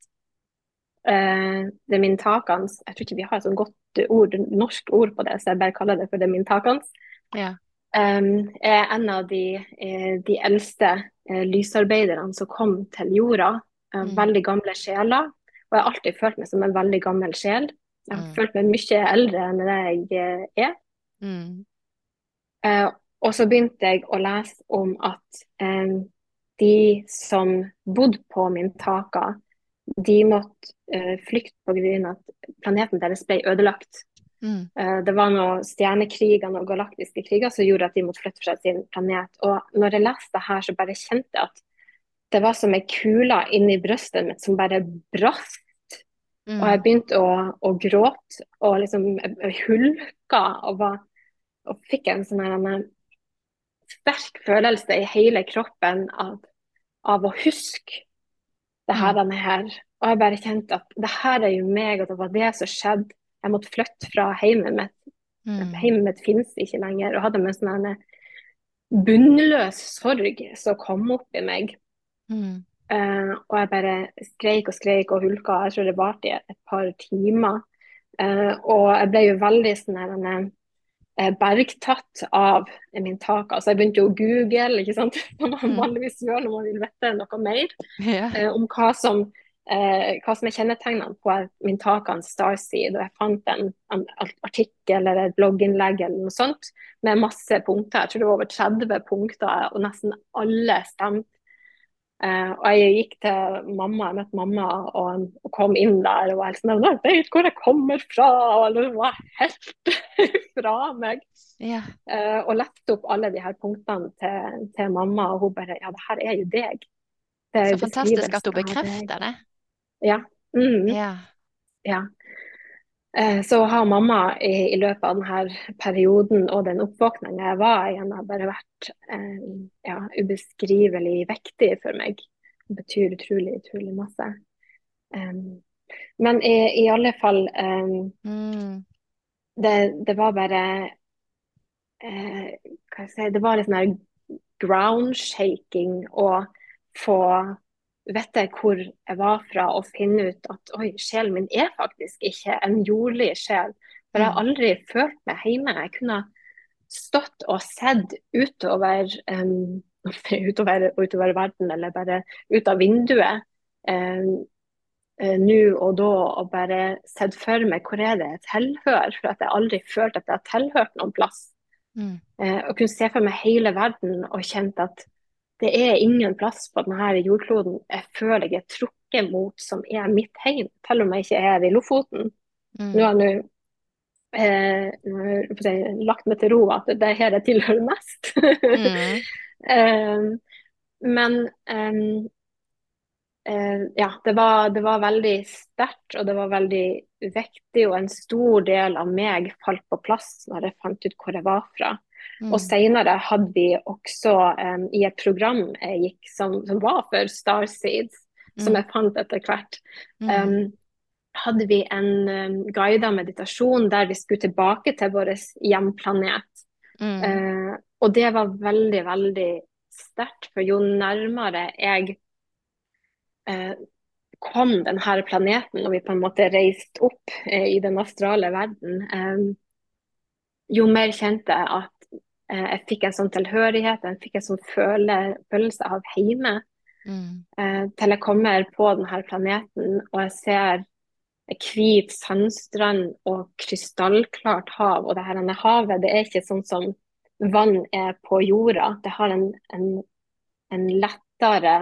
eh, det er min takans Jeg tror ikke vi har et sånt godt ord, norsk ord på det, så jeg bare kaller det for det mintakans. Ja. Um, er en av de, eh, de eldste eh, lysarbeiderne som kom til jorda. Eh, Mm. Veldig gamle sjeler. Og jeg har alltid følt meg som en veldig gammel sjel. Jeg har Mm. følt meg mye eldre enn det jeg er. Mm. Uh, og så begynte jeg å lese om at um, de som bodde på min taka, de måtte eh, flykte pga. at planeten deres ble ødelagt. Mm. Uh, det var noen stjernekriger og galaktiske kriger som gjorde at de måtte flytte fra sin planet. Og når jeg leste det her, så bare kjente jeg at det var som ei kule inni brystet mitt som bare brast. Mm. Og jeg begynte å, å gråte og liksom hulka og, var, og fikk en sånn her en sterk følelse i hele kroppen av, av å huske det her, denne her. Og jeg bare kjente at det her er jo meg, og det var det som skjedde. Jeg måtte flytte fra hjemmet mitt. Mm. Hjemmet mitt finnes ikke lenger. Og hadde med sånn en bunnløs sorg som kom opp i meg. Mm. Uh, og jeg bare skreik og skreik og hulka. Jeg tror det varte i et par timer. Uh, og jeg ble jo veldig sånn her eh, bergtatt av min tak. Altså, jeg begynte jo å google, ikke sant? som man vanligvis gjør når man vil vite noe mer yeah. eh, om hva som, eh, hva som er kjennetegnene på min takans Starseed. Og jeg fant en, en artikkel eller et blogginnlegg eller noe sånt med masse punkter. Jeg tror det var over 30 punkter, og nesten alle stemte. Eh, og jeg gikk til mamma, jeg møtte mamma og, og kom inn der og var sånn Jeg vet hvor jeg kommer fra! Og det var helt fra meg. Ja. Eh, og lette opp alle de her punktene til, til mamma, og hun bare Ja, det her er jo deg. Det Så fantastisk at hun bekrefter det. Ja. Mm, Ja. ja. Eh, Så har mamma i, i løpet av denne perioden og den oppvåkninga jeg var igjen, har bare vært eh, ja, ubeskrivelig viktig for meg. Det betyr utrolig, utrolig masse. Um, men i, i alle fall um, Mm. det, det var bare eh, Hva skal jeg si Det var litt sånn her ground shaking å få vite hvor jeg var fra og finne ut at oi, sjelen min er faktisk ikke en jordlig sjel. For jeg har aldri følt meg hjemme. Jeg kunne stått og sett utover, um, utover, utover verden, eller bare ut av vinduet um, uh, nå og da, og bare sett for meg hvor er det jeg tilhører. For at jeg aldri følte at jeg har tilhørt noen plass. Mm. Eh, og kunne se for meg hele verden og kjente at det er ingen plass på denne jordkloden jeg føler jeg er trukket mot som er mitt hjem, selv om jeg ikke er i Lofoten. Mm. Nå har jeg eh, jeg lagt meg til ro at det er her jeg tilhører mest. Mm. eh, men eh, uh, ja, det var, det var veldig sterkt, og det var veldig viktig, og en stor del av meg falt på plass når jeg fant ut hvor jeg var fra. Mm. Og senere hadde vi også um, i et program jeg gikk som, som var for Starseeds, som Mm. jeg fant etter hvert, um, hadde vi en um, guida meditasjon der vi skulle tilbake til vår hjemplanet. Eh, og det var veldig, veldig sterkt, for jo nærmere jeg uh, kom denne planeten, og vi på en måte reiste opp eh, i den astrale verden, eh, jo mer kjente jeg at jeg fikk en sånn tilhørighet, jeg fikk en sånn føle, følelse av hjemme. Mm. eh, til jeg kommer på denne planeten og jeg ser hvit sandstrand og krystallklart hav. Og det her havet det er ikke sånn som vann er på jorda. Det har en, en, en lettere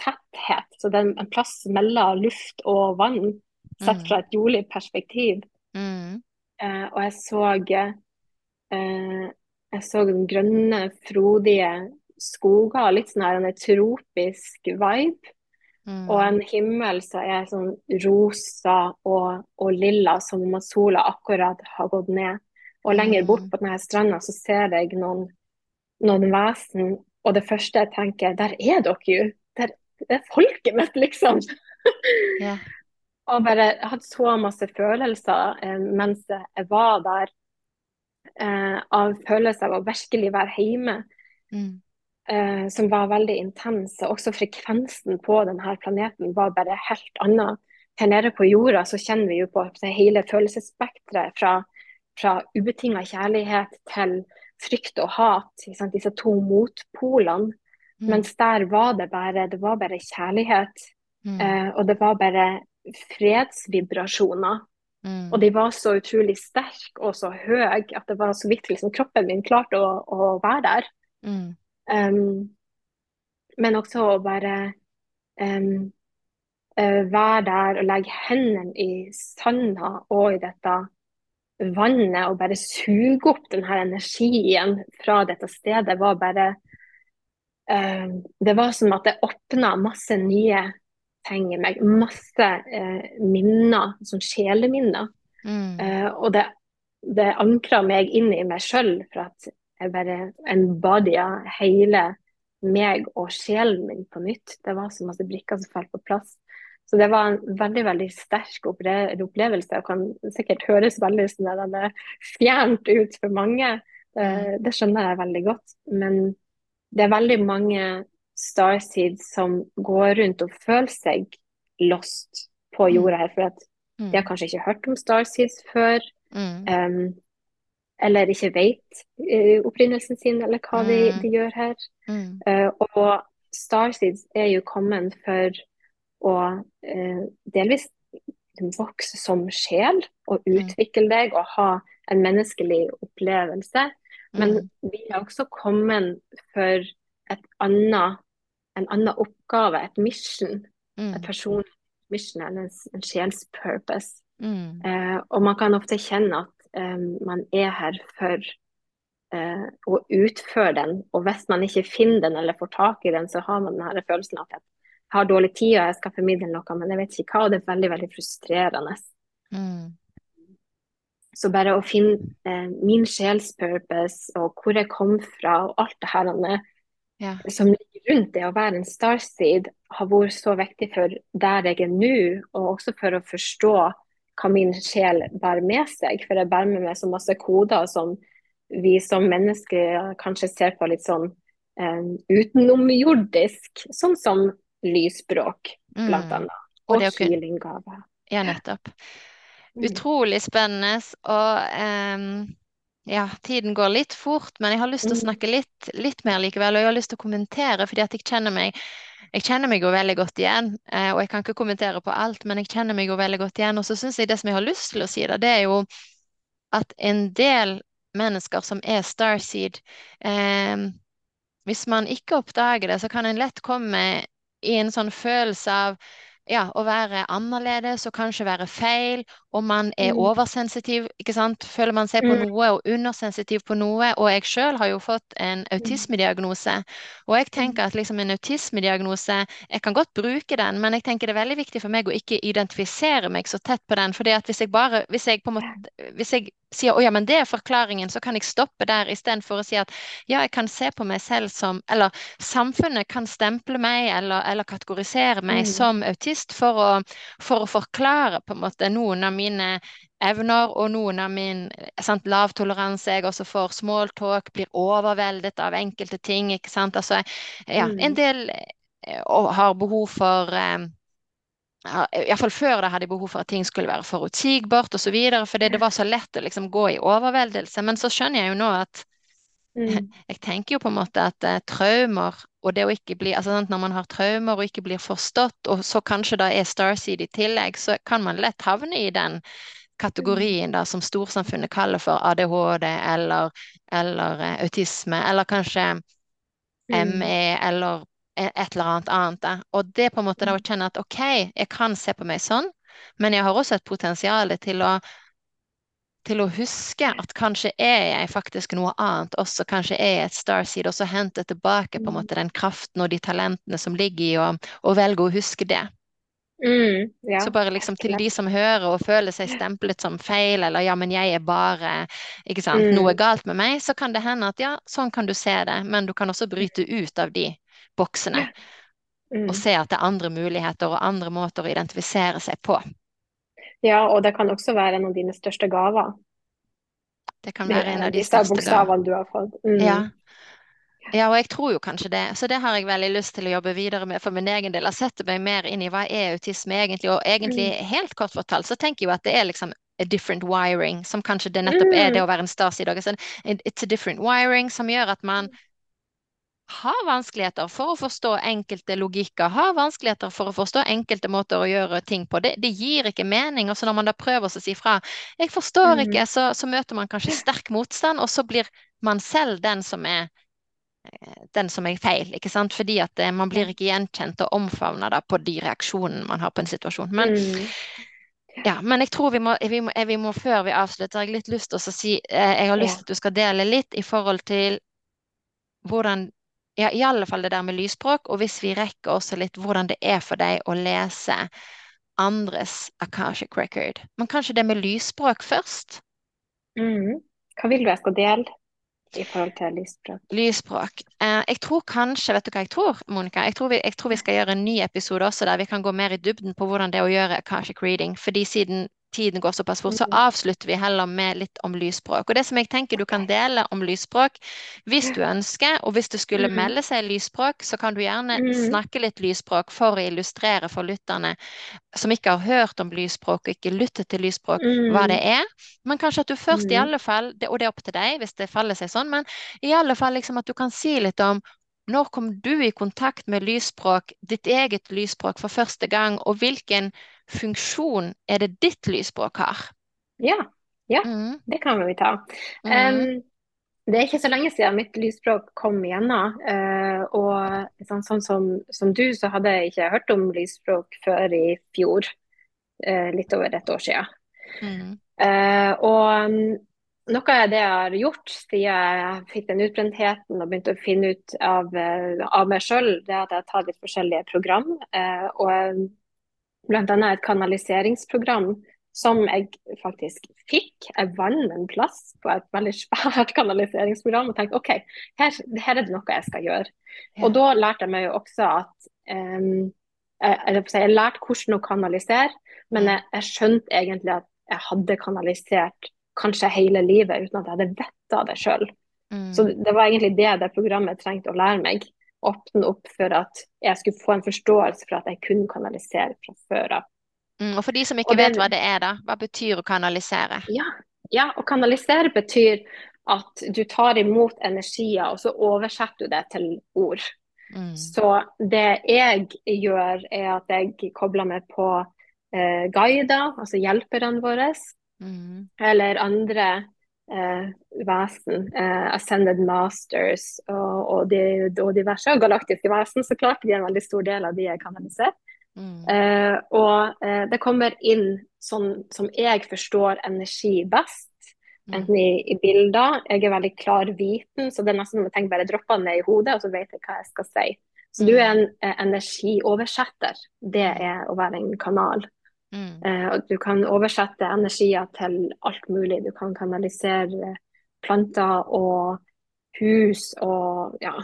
tetthet. Så det er en plass mellom luft og vann, sett Mm. fra et jordlig perspektiv. Mm. Eh, og jeg så eh, jeg så grønne, frodige skoger, litt sånn her en tropisk vibe. Mm. Og en himmel som er sånn rosa og, og lilla, som om at sola akkurat har gått ned. Og lenger bort Mm. på denne stranda så ser jeg noen, noen vesen, og det første jeg tenker, der er dere jo! Der, det er folket mitt, liksom! Yeah. Og bare jeg hadde så masse følelser eh, mens jeg var der, eh, av følelser av å virkelig være hjemme Mm. eh, som var veldig intense. Også frekvensen på denne planeten var bare helt annet. Her nede på jorda så kjenner vi jo på hele følelsesspekteret fra, fra ubetinga kjærlighet til frykt og hat. Disse to motpolene. Mm. Mens der var det bare, det var bare kjærlighet. Mm. Eh, og det var bare fredsvibrasjoner. Mm. Og de var så utrolig sterke og så høye at det var så vidt liksom, kroppen min klarte å, å være der. Mm. Um, men også å bare um, være der og legge hendene i sanda og i dette vannet og bare suge opp denne energien fra dette stedet, var bare um, Det var som at det åpna masse nye ting meg. Masse eh, minner, sånn sjeleminner. Mm. Eh, og det, det ankra meg inn i meg sjøl, for at jeg bare embodia hele meg og sjelen min på nytt. Det var så masse brikker som falt på plass. Så det var en veldig veldig sterk opplevelse og kan sikkert høres veldig sånn er fjernt ut for mange. Det, det skjønner jeg veldig godt. Men det er veldig mange starseeds som går rundt og føler seg lost på jorda her. For at Mm. de har kanskje ikke hørt om starseeds før. Mm. Um, eller ikke vet uh, opprinnelsen sin, eller hva de, Mm. de gjør her. Mm. Uh, og Starseeds er jo kommet for å uh, delvis vokse som sjel og Mm. utvikle deg og ha en menneskelig opplevelse. Men Mm. vi er også kommet for et annet, en annen oppgave, et mission. Et Mm. personlig mission eller en, en sjelspurpose. Mm. Eh, og man kan ofte kjenne at eh, man er her for eh, å utføre den. Og hvis man ikke finner den eller får tak i den, så har man denne følelsen av at jeg har dårlig tid og jeg skal formidle noe, men jeg vet ikke hva. Og det er veldig, veldig frustrerende. Mm. Så bare å finne eh, min sjelspurpose og hvor jeg kom fra og alt det her Ja. som ligger rundt det å være en starseed, har vært så viktig for der jeg er nå, og også for å forstå hva min sjel bærer med seg. For jeg bærer med meg så masse koder som vi som mennesker kanskje ser på litt sånn um, utenomjordisk, sånn som lysspråk, blant Mm. annet. Og Og kunne- healing-gaver. Ja, nettopp. Mm. Utrolig spennende. Og ehm, ja, tiden går litt fort, men jeg har lyst til å Mm. snakke litt, litt mer likevel. Og jeg har lyst til å kommentere, fordi at jeg kjenner meg jeg kjenner meg jo veldig godt igjen. eh, Og jeg kan ikke kommentere på alt, men jeg kjenner meg jo veldig godt igjen. Og så syns jeg det som jeg har lyst til å si, da, det er jo at en del mennesker som er starseed, eh, hvis man ikke oppdager det, så kan en lett komme i en sånn følelse av ja, å være annerledes og kanskje være feil, og man er Mm. oversensitiv, ikke sant? Føler man seg på Mm. noe og undersensitiv på noe. Og jeg sjøl har jo fått en autismediagnose, og jeg Mm. tenker at liksom en autismediagnose Jeg kan godt bruke den, men jeg tenker det er veldig viktig for meg å ikke identifisere meg så tett på den. fordi at hvis jeg bare Hvis jeg på en måte Hvis jeg sier å ja, men det er forklaringen, så kan jeg stoppe der istedenfor å si at ja, jeg kan se på meg selv som Eller samfunnet kan stemple meg eller, eller kategorisere meg Mm. som autist for å, for å forklare på en måte noen av mine evner og noen av min sant, lav toleranse. Jeg også får small talk, blir overveldet av enkelte ting. ikke sant? Altså, ja, en Mm. del eh, og har behov for eh, ja, Iallfall før det hadde jeg behov for at ting skulle være forutsigbart osv., fordi det var så lett å liksom gå i overveldelse. Men så skjønner jeg jo nå at Mm. jeg tenker jo på en måte at eh, traumer og det å ikke bli, altså sant, Når man har traumer og ikke blir forstått, og så kanskje da er Starseed i tillegg, så kan man lett havne i den kategorien da som storsamfunnet kaller for ADHD eller, eller eh, autisme, eller kanskje Mm. ME eller e- et eller annet annet. Og det på en måte da å kjenne at OK, jeg kan se på meg sånn, men jeg har også et potensial til å til å huske at kanskje er jeg faktisk noe annet også, kanskje er jeg et starseed, og så hente tilbake på en Mm. måte den kraften og de talentene som ligger i å, å velge å huske det. Mm. Ja, Så bare liksom til de som hører og føler seg stemplet som feil, eller ja, men jeg er bare ikke sant, Mm. noe galt med meg, så kan det hende at ja, sånn kan du se det, men du kan også bryte ut av de boksene Mm. og se at det er andre muligheter og andre måter å identifisere seg på. Ja, og det kan også være en av dine største gaver. Det kan være en av de største bokstavene du har fått. Mm. Ja. Ja, og jeg tror jo kanskje det. Så det har jeg veldig lyst til å jobbe videre med for min egen del. Jeg setter meg mer inn i hva er autisme egentlig. Og egentlig Mm. helt kort fortalt så tenker jeg jo at det er liksom a different wiring, som kanskje det nettopp er det Mm. å være en stas i dag. It's a different wiring som gjør at man har vanskeligheter for å forstå enkelte logikker, har vanskeligheter for å forstå enkelte måter å gjøre ting på. Det, det gir ikke mening. Og så når man da prøver å si fra 'jeg forstår Mm. ikke', så, så møter man kanskje sterk motstand, og så blir man selv den som er den som er feil, ikke sant? Fordi at eh, man blir ikke gjenkjent og omfavna på de reaksjonene man har på en situasjon. Men, Mm. ja, men jeg tror vi må, vi må, vi må før vi avslutter, jeg har litt lyst til å si eh, Jeg har lyst til at du skal dele litt i forhold til hvordan ja, i alle fall det der med lysspråk, og hvis vi rekker også litt hvordan det er for deg å lese andres Akashic record. Men kanskje det med lysspråk først? Mm. Hva vil du jeg skal dele i forhold til lysspråk? Lysspråk. Eh, jeg tror kanskje, vet du hva jeg tror, Monica? Jeg tror, vi, jeg tror vi skal gjøre en ny episode også der vi kan gå mer i dybden på hvordan det er å gjøre Akashic reading. Fordi siden tiden går såpass fort, så Mm. avslutter vi heller med litt om lysspråk. Og det som jeg tenker du kan dele om lysspråk, hvis du ønsker, og hvis det skulle Mhm. melde seg lysspråk, så kan du gjerne Mhm. snakke litt lysspråk for å illustrere for lytterne som ikke har hørt om lysspråk og ikke lyttet til lysspråk, hva det Mm. er. Men kanskje at du først i alle fall, og det er opp til deg hvis det faller seg sånn, men i alle fall liksom at du kan si litt om når kom du i kontakt med lysspråk, ditt eget lysspråk for første gang, og hvilken funksjon er det ditt lysspråk har? Ja, ja, Mm, det kan vi ta. mm, Um, det er ikke så lenge siden mitt lysspråk kom igjennom. Uh, og sånn, sånn som, som du, så hadde jeg ikke hørt om lysspråk før i fjor. Uh, litt over et år siden. mm, Uh, og noe av det jeg har gjort siden jeg fikk den utbrentheten og begynte å finne ut av, uh, av meg sjøl, det er at jeg har tatt litt forskjellige program. Eh, og annet et kanaliseringsprogram som jeg faktisk fikk. Jeg vant en plass på et veldig svært kanaliseringsprogram og tenkte OK, her, her er det noe jeg skal gjøre. Ja. Og da lærte jeg meg jo også at um, jeg, jeg, jeg lærte hvordan å kanalisere, men jeg, jeg skjønte egentlig at jeg hadde kanalisert kanskje hele livet uten at jeg hadde vetta det sjøl. mm. Så det var egentlig det det programmet trengte å lære meg. Åpne opp for at jeg skulle få en forståelse for at jeg kunne kanalisere fra før av. Mm, og for de som ikke Og det- vet hva det er, da, hva betyr å kanalisere? Ja, ja, å kanalisere betyr at du tar imot energier, og så oversetter du det til ord. Mm, Så det jeg gjør, er at jeg kobler meg på eh, guider, altså hjelperne våre, mm, eller andre eh, vesen. Eh, Ascended Masters og, og, de, og, diverse galaktiske vesen. Så klart de er en veldig stor del av de jeg kanaliserer. Mm. Eh, og eh, det kommer inn sånn som jeg forstår energi best. Mm. Enten i, i, bilder. Jeg er veldig klar viten, så det er nesten som jeg tenker bare dropper ned i hodet, og så vet jeg hva jeg skal si. Så du er en eh, energioversetter. Det mm. er å være en kanal. Mm. Eh, du kan oversette energier til alt mulig. Du kan kanalisere planter og hus og ja,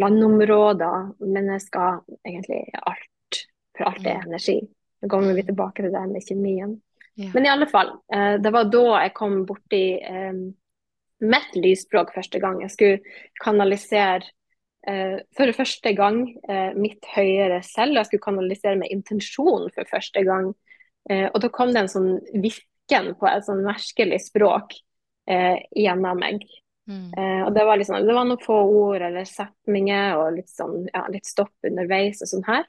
landområder, mennesker, egentlig alt. For alt er mm. energi. Nå kommer vi tilbake til det med kjemien. Ja. Men i alle fall, eh, det var da jeg kom borti eh, mitt lysspråk første gang. Jeg skulle kanalisere for første gang uh, mitt høyere selv. Jeg skulle kanalisere med intensjon for første gang. Uh, og da kom det en sånn virken på et sånn merkelig språk gjennom meg. Mm. og det var, liksom, det var noen få ord eller setninger og litt, sånn, ja, litt stopp underveis og sånn her.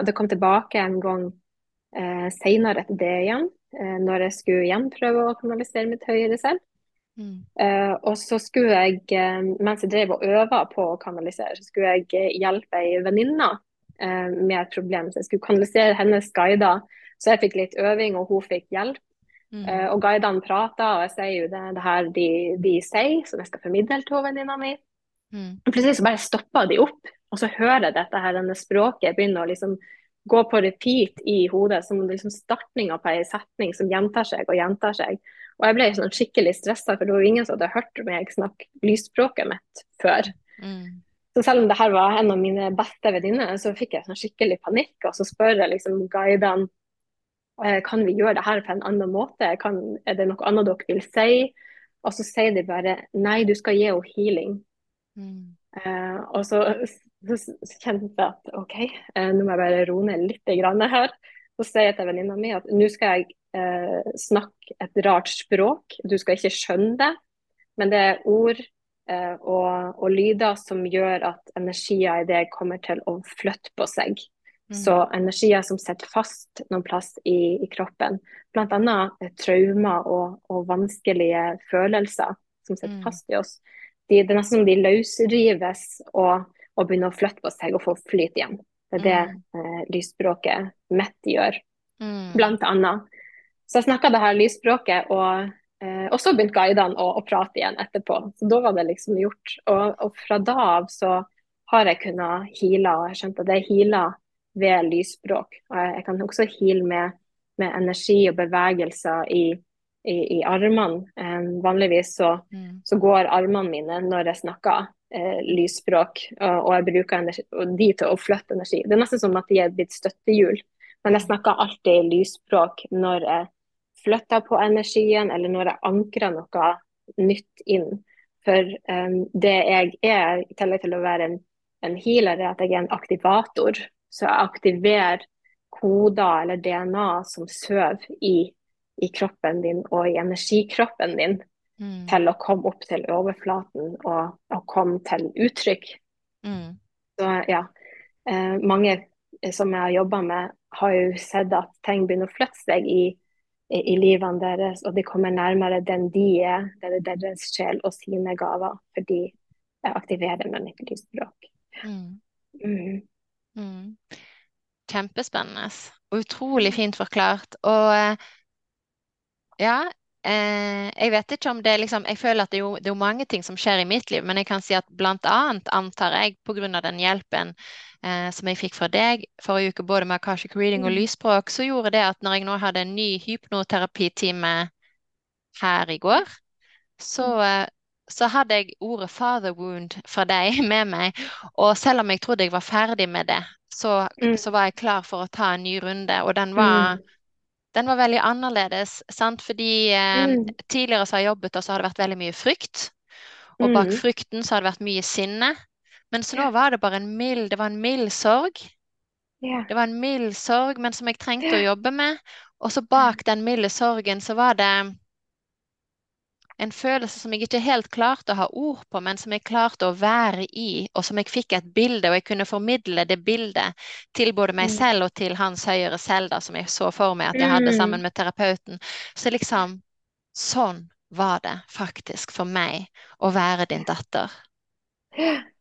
og det kom tilbake en gang eh, seinere etter det igjen, når jeg skulle igjen prøve å kanalisere mitt høyere selv. Mm. Uh, og så skulle jeg, uh, mens jeg drev og øva på å kanalisere, så skulle jeg uh, hjelpe ei venninne med et problem. Så jeg skulle kanalisere hennes guider. Så jeg fikk litt øving, og hun fikk hjelp. Mm. og guidene prata, og jeg sier jo det, det her de, de, sier, som jeg skal formidle til venninna mi. Mm. Og plutselig så bare stoppa de opp, og så hører jeg dette her, denne språket begynner å liksom gå på repeat i hodet, som liksom startninga på ei setning som gjentar seg og gjentar seg. Og jeg ble sånn skikkelig stressa, for det var jo ingen som hadde hørt meg snakke lysspråket mitt før. Mm. Så selv om det her var en av mine beste venninner, så fikk jeg sånn skikkelig panikk. Og så spør jeg liksom guidene eh, kan vi gjøre det her på en annen måte. Kan, er det noe annet dere vil si? Og så sier de bare nei, du skal gi henne healing. Mm. Uh, og så, så, så, kjente jeg at OK, uh, nå må jeg bare roe ned litt her. Så sier jeg til venninna mi at nå skal jeg eh, snakke et rart språk. Du skal ikke skjønne det, men det er ord eh, og, og, lyder som gjør at energier i deg kommer til å flytte på seg. Mm. Så energier som sitter fast noen plass i, i kroppen, bl.a. traumer og, og, vanskelige følelser som sitter mm. fast i oss. De, det er nesten som de løsrives og, og begynner å flytte på seg og få flyt igjen. Det er det mm. eh, lysspråket mitt gjør, mm. blant annet. Så jeg snakka det her lysspråket, og, eh, og så begynte guidene å, å, prate igjen etterpå. Så da var det liksom gjort. Og, og fra da av så har jeg kunnet heale, og jeg skjønte at det healer ved lysspråk. Og jeg, jeg kan også heale med, med, energi og bevegelser i, i, i armene. Eh, vanligvis så, mm. så, går armene mine når jeg snakker eh, lysspråk, og, og, jeg bruker energi, og de til å flytte energi. Det er nesten som at de er blitt støttehjul. Men jeg snakker alltid lysspråk når jeg flytter på energien, eller når jeg ankrer noe nytt inn. For um, det jeg er, i tillegg til å være en, en healer, er at jeg er en aktivator. Så jeg aktiverer koder eller DNA som sover i, i, kroppen din og i energikroppen din mm. til å komme opp til overflaten og, og komme til uttrykk. Mm. Så ja, eh, mange som jeg har jobba med, har jo sett at ting begynner å flytte seg i, i, i livene deres, og de kommer nærmere den de er, den er deres sjel og sine gaver, fordi jeg aktiverer med mitt lysspråk. Mm. Mm. Mm. Kjempespennende og utrolig fint forklart. Og eh, ja, Eh, jeg vet ikke om det liksom Jeg føler at det er, jo, det er jo mange ting som skjer i mitt liv, men jeg kan si at blant annet antar jeg pga. den hjelpen eh, som jeg fikk fra deg forrige uke, både med Akashic Reading og mm. lysspråk, så gjorde det at når jeg nå hadde en ny hypnoterapitime her i går, så, mm. eh, så hadde jeg ordet 'father wound' fra deg med meg. Og selv om jeg trodde jeg var ferdig med det, så, mm. så var jeg klar for å ta en ny runde, og den var mm den var veldig annerledes. Sant? Fordi eh, mm. tidligere så har jeg jobbet, og så har det vært veldig mye frykt. Og bak mm. frykten så har det vært mye sinne. Men så nå var det bare en mild, det var en mild sorg. Yeah. Det var en mild sorg, men som jeg trengte å jobbe med. Og så bak den milde sorgen så var det en følelse som jeg ikke helt klarte å ha ord på, men som jeg klarte å være i, og som jeg fikk et bilde, og jeg kunne formidle det bildet til både meg mm. selv og til hans høyere selv, da, som jeg så for meg at jeg hadde mm. sammen med terapeuten. Så liksom sånn. var det faktisk for meg å være din datter.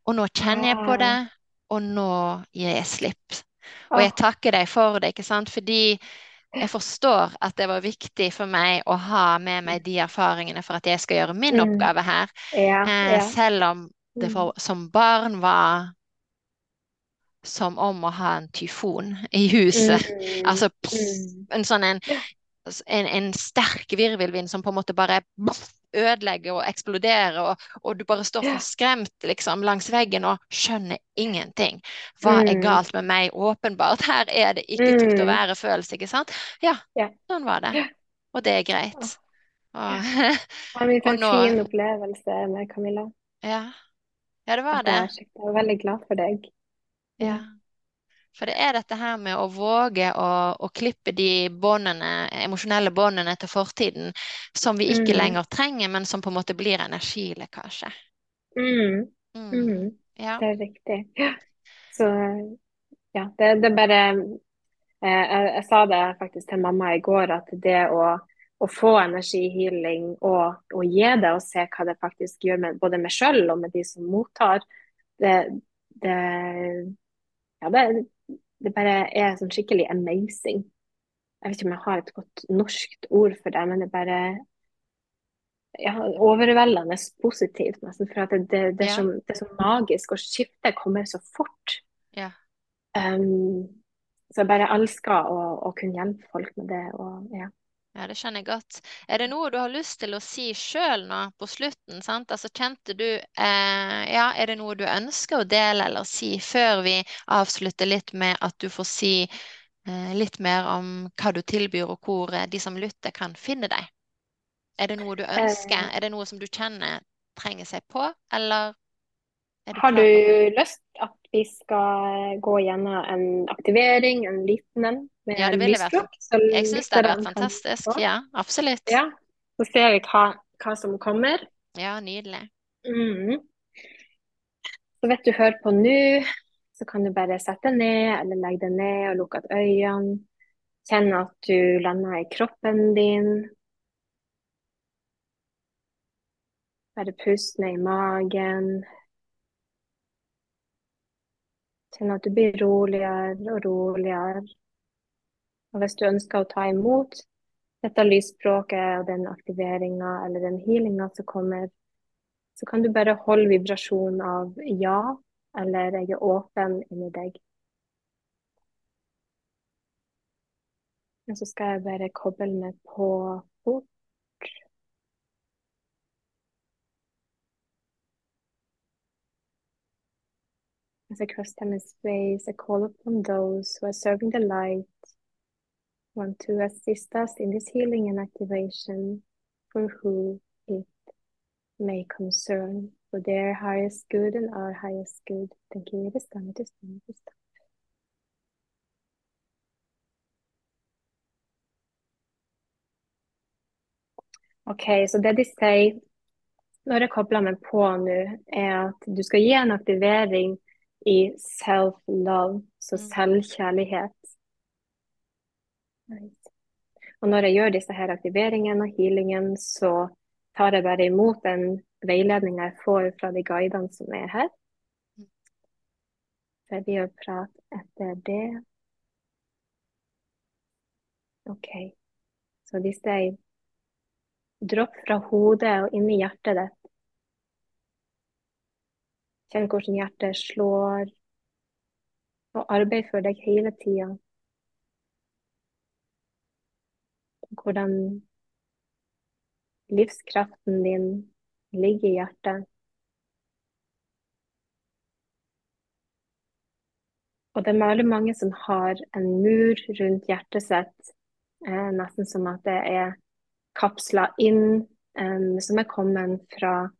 Og nå kjenner jeg på det, og nå gir jeg slipp. Og jeg takker deg for det, ikke sant? Fordi jeg forstår at det var viktig for meg å ha med meg de erfaringene for at jeg skal gjøre min mm, oppgave her. ja, Eh, ja. selv om det Mm, for, som barn var som om å ha en tyfon i huset. mm, Altså pff, mm. en sånn en, en, en sterk virvelvind som på en måte bare pff, ødelegger og eksploderer, og, og du bare står forskremt liksom langs veggen og skjønner ingenting. Hva er Mm, galt med meg? Åpenbart, her er det ikke trygt å mm, være følelse, ikke sant? Ja, sånn var det. Og det er greit. Og. Det var en nå fin opplevelse med Camilla. Ja, ja, det var det. jeg var veldig glad for deg. Ja. For det er dette her med å våge å, å klippe de båndene, emosjonelle båndene til fortiden som vi ikke Mm, lenger trenger, men som på en måte blir energilekkasje. mm, Mm. mm. Ja. Det er riktig. Ja. Så ja, det, det bare eh, jeg, jeg sa det faktisk til mamma i går, at det å, å få energihealing og, og gi det, og se hva det faktisk gjør med både meg sjøl og med de som mottar, det, det, ja, det, det bare er sånn skikkelig amazing. Jeg vet ikke om jeg har et godt norskt ord for det, men det er bare ja, overveldende positivt, nesten. For det, det, det, er så, det er så magisk, og skiftet kommer så fort. Ja. Um, så jeg bare elsker å, å kunne hjelpe folk med det. Og, ja. Ja, det skjønner jeg godt. Er det noe du har lyst til å si sjøl nå på slutten? sant? Altså, kjente du eh, Ja, er det noe du ønsker å dele eller si før vi avslutter litt med at du får si eh, litt mer om hva du tilbyr, og hvor eh, de som lytter, kan finne deg? Er det noe du ønsker? Eh, Er det noe som du kjenner trenger seg på, eller er har du lyst at vi skal gå gjennom en aktivering, en liten en, Ja, det ville vært Jeg syns det hadde vært fantastisk. Ja, absolutt. Ja, så ser vi hva, hva som kommer. Ja, nydelig. Mm. Så vet du hører på nå, så kan du bare sette deg ned eller legge deg ned og lukke øynene. Kjenne at du lander i kroppen din. Bare pust ned i magen. Kjenn at du blir roligere og roligere. Og hvis du ønsker å ta imot dette lysspråket og den aktiveringa eller den healinga som kommer, så kan du bare holde vibrasjonen av ja eller jeg er åpen inni deg. Og så skal jeg bare koble meg på As I cross time and space, I call upon those who are serving the light, want to assist us in this healing and activation for who it may concern, for their highest good and our highest good. Thank you. It is. It is done. OK, så det de sier når jeg kobler meg på nå, er at du skal gi en aktivering i self-love, så Mm. selvkjærlighet. Og når jeg gjør disse her aktiveringene og healingen, så tar jeg bare imot den veiledninga jeg får fra de guidene som er her. Mm. Så vi gjør prat etter det. OK. Så hvis jeg dropp fra hodet og inn i hjertet ditt. Kjenn hvordan hjertet slår, og arbeid for deg hele tida. Hvordan livskraften din ligger i hjertet. Og det er veldig mange som har en mur rundt hjertet sitt, eh, nesten som at det er kapsla inn, eh, som er kommet fra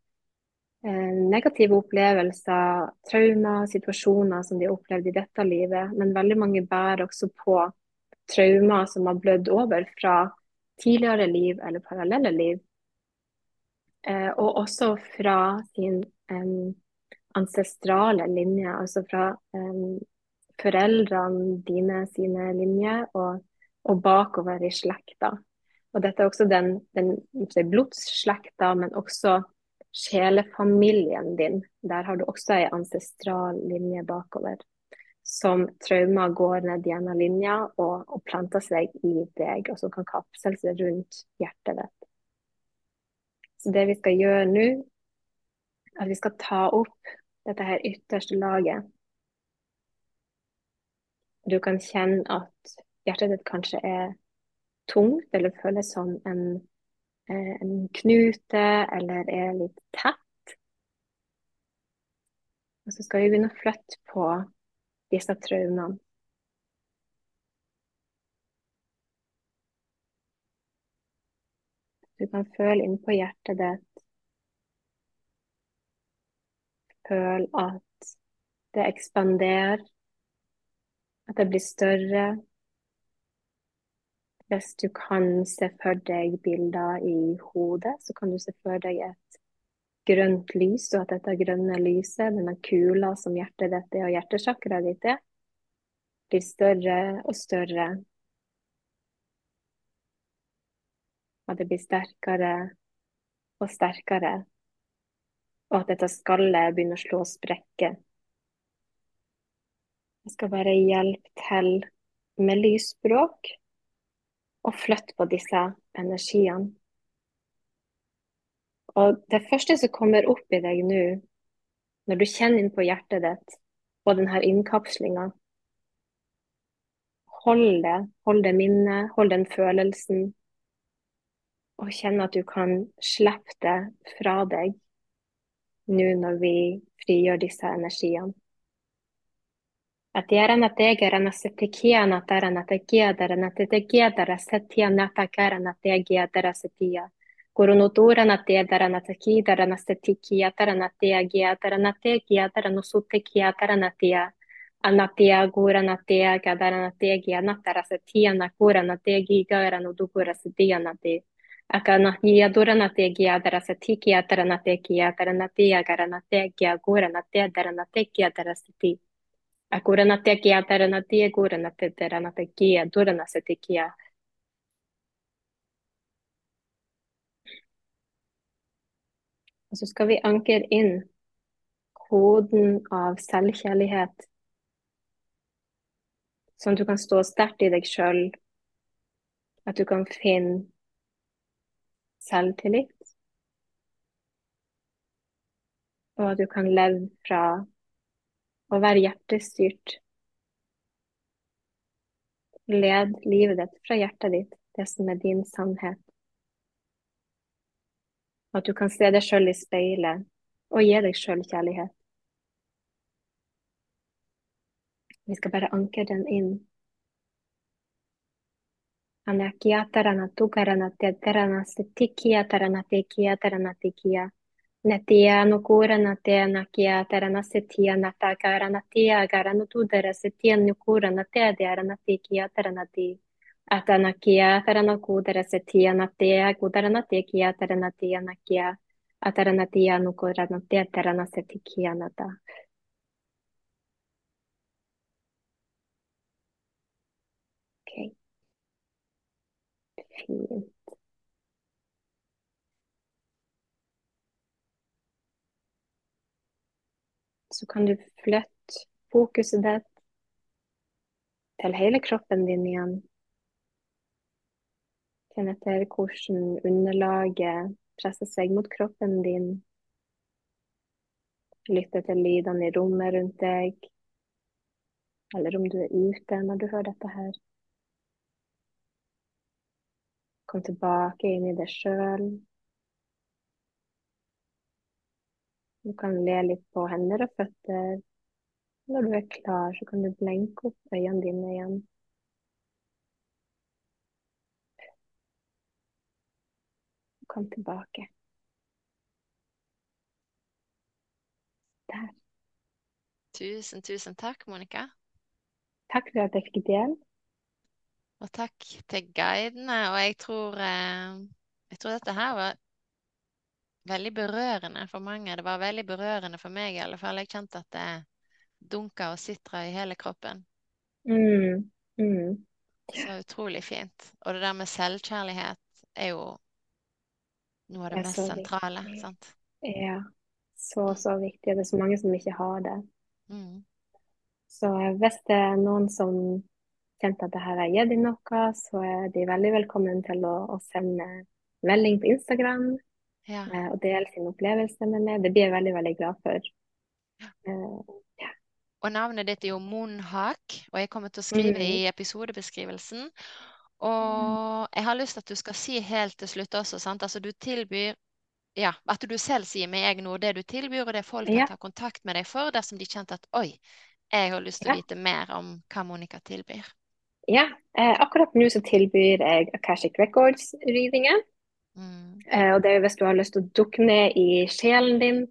negative opplevelser, traumer, situasjoner som de har opplevd i dette livet. Men veldig mange bærer også på traumer som har blødd over fra tidligere liv eller parallelle liv. Eh, og også fra sin eh, ancestrale linje, altså fra eh, foreldrene dine sine linjer og, og bakover i slekta. Og dette er også den, den blodsslekta, men også sjelefamilien din. Der har du også ei ancestral linje bakover. Som traumer går ned gjennom linja og, og planter seg i deg, og som kan kapsle seg rundt hjertet ditt. Så det vi skal gjøre nå, at vi skal ta opp dette her ytterste laget. Du kan kjenne at hjertet ditt kanskje er tungt, eller føles som en, en knute, eller er litt tett. Og så skal vi begynne å flytte på disse traumene. Du kan føle innpå hjertet ditt. Føl at det ekspanderer, at det blir større. Hvis du kan se for deg bilder i hodet, så kan du se for deg et grønt lys, og at dette grønne lyset, denne kula som hjertet ditt er og hjertesjakraet ditt er, blir større og større. Og det blir sterkere og sterkere. Og at dette skallet begynner å slå sprekker. Jeg skal bare hjelpe til med lysspråk og flytte på disse energiene. Og det første som kommer opp i deg nå, når du kjenner inn på hjertet ditt og denne innkapslinga Hold det, hold det minnet, hold den følelsen. Og kjenn at du kan slippe det fra deg nå når vi frigjør disse energiene. Anatea guranatea gadaranatea anatarasatia nakuranatea gigaranodukurasitia nate. Akanahia duranatea giadarasatikia taranate giadaranatea garanatea giaguranatea daranatea giadarasati. Tarana tegia tarana sutekia tarana tea. Anatia gurana tea gadarana tegia natara setia nakurana tegi garanu dukura setiana te. Akana hia durana tegia dara setikia tarana tekia tarana tea garana te darana tekia dara setia. Akurana tekia tarana tie kurana te terana tekia durana se tekia. Og så skal vi anke inn koden av selvkjærlighet. Sånn at du kan stå sterkt i deg sjøl. At du kan finne selvtillit. Og at du kan leve fra å være hjertestyrt. Led livet ditt fra hjertet ditt, det som er din sannhet. At du kan se deg sjøl i speilet og gi deg sjøl kjærlighet. Vi skal bare anke den inn. Anakia tarana tukarana te Natia nukura natea nakia na no nataka ranatia garanutudara no setia nukura no natea de aranatikia taranati. Atanakia taranakudara setia natea gudaranatekia taranatia nakia ataranatia nukura natea taranasetikia nata. Okay. Fint. Så kan du flytte fokuset ditt til hele kroppen din igjen. Kjenn etter hvordan underlaget presser seg mot kroppen din. Lytte til lydene i rommet rundt deg, eller om du er ute når du hører dette her. Kom tilbake inn i deg sjøl. Du kan le litt på hender og føtter. Når du er klar, så kan du blenke opp øynene dine igjen. Kom tilbake. Der. Tusen, tusen takk, Monica. Takk for at jeg fikk del. Og takk til guidene. Og jeg tror, eh, jeg tror dette her var veldig berørende for mange. Det var veldig berørende for meg i alle fall. Jeg kjente at det dunka og sitra i hele kroppen. Mm. Mm. Så utrolig fint. Og det der med selvkjærlighet er jo noe av Det det mest sentrale. viktig. sant? Ja, så, så viktig. Det er så mange som ikke har det. Mm. Så hvis det er noen som kjente at det her har gitt dem noe, så er de veldig velkommen til å, å sende melding på Instagram Ja. eh, og dele sin opplevelse med meg. Det blir jeg veldig, veldig glad for. Ja. Og navnet ditt er jo Monhak, og jeg kommer til å skrive mm, i episodebeskrivelsen. Og jeg har lyst til at du skal si helt til slutt også, sant? Altså du tilbyr ja, at du selv sier med egne ord det du tilbyr, og det folk kan ja, ta kontakt med deg for dersom de kjente at oi, jeg har lyst til å ja, vite mer om hva Monica tilbyr. ja. Eh, akkurat nå så tilbyr jeg Akashic Records-readingen. Mm. Eh, og det er hvis du har lyst til å dukke ned i sjelen din.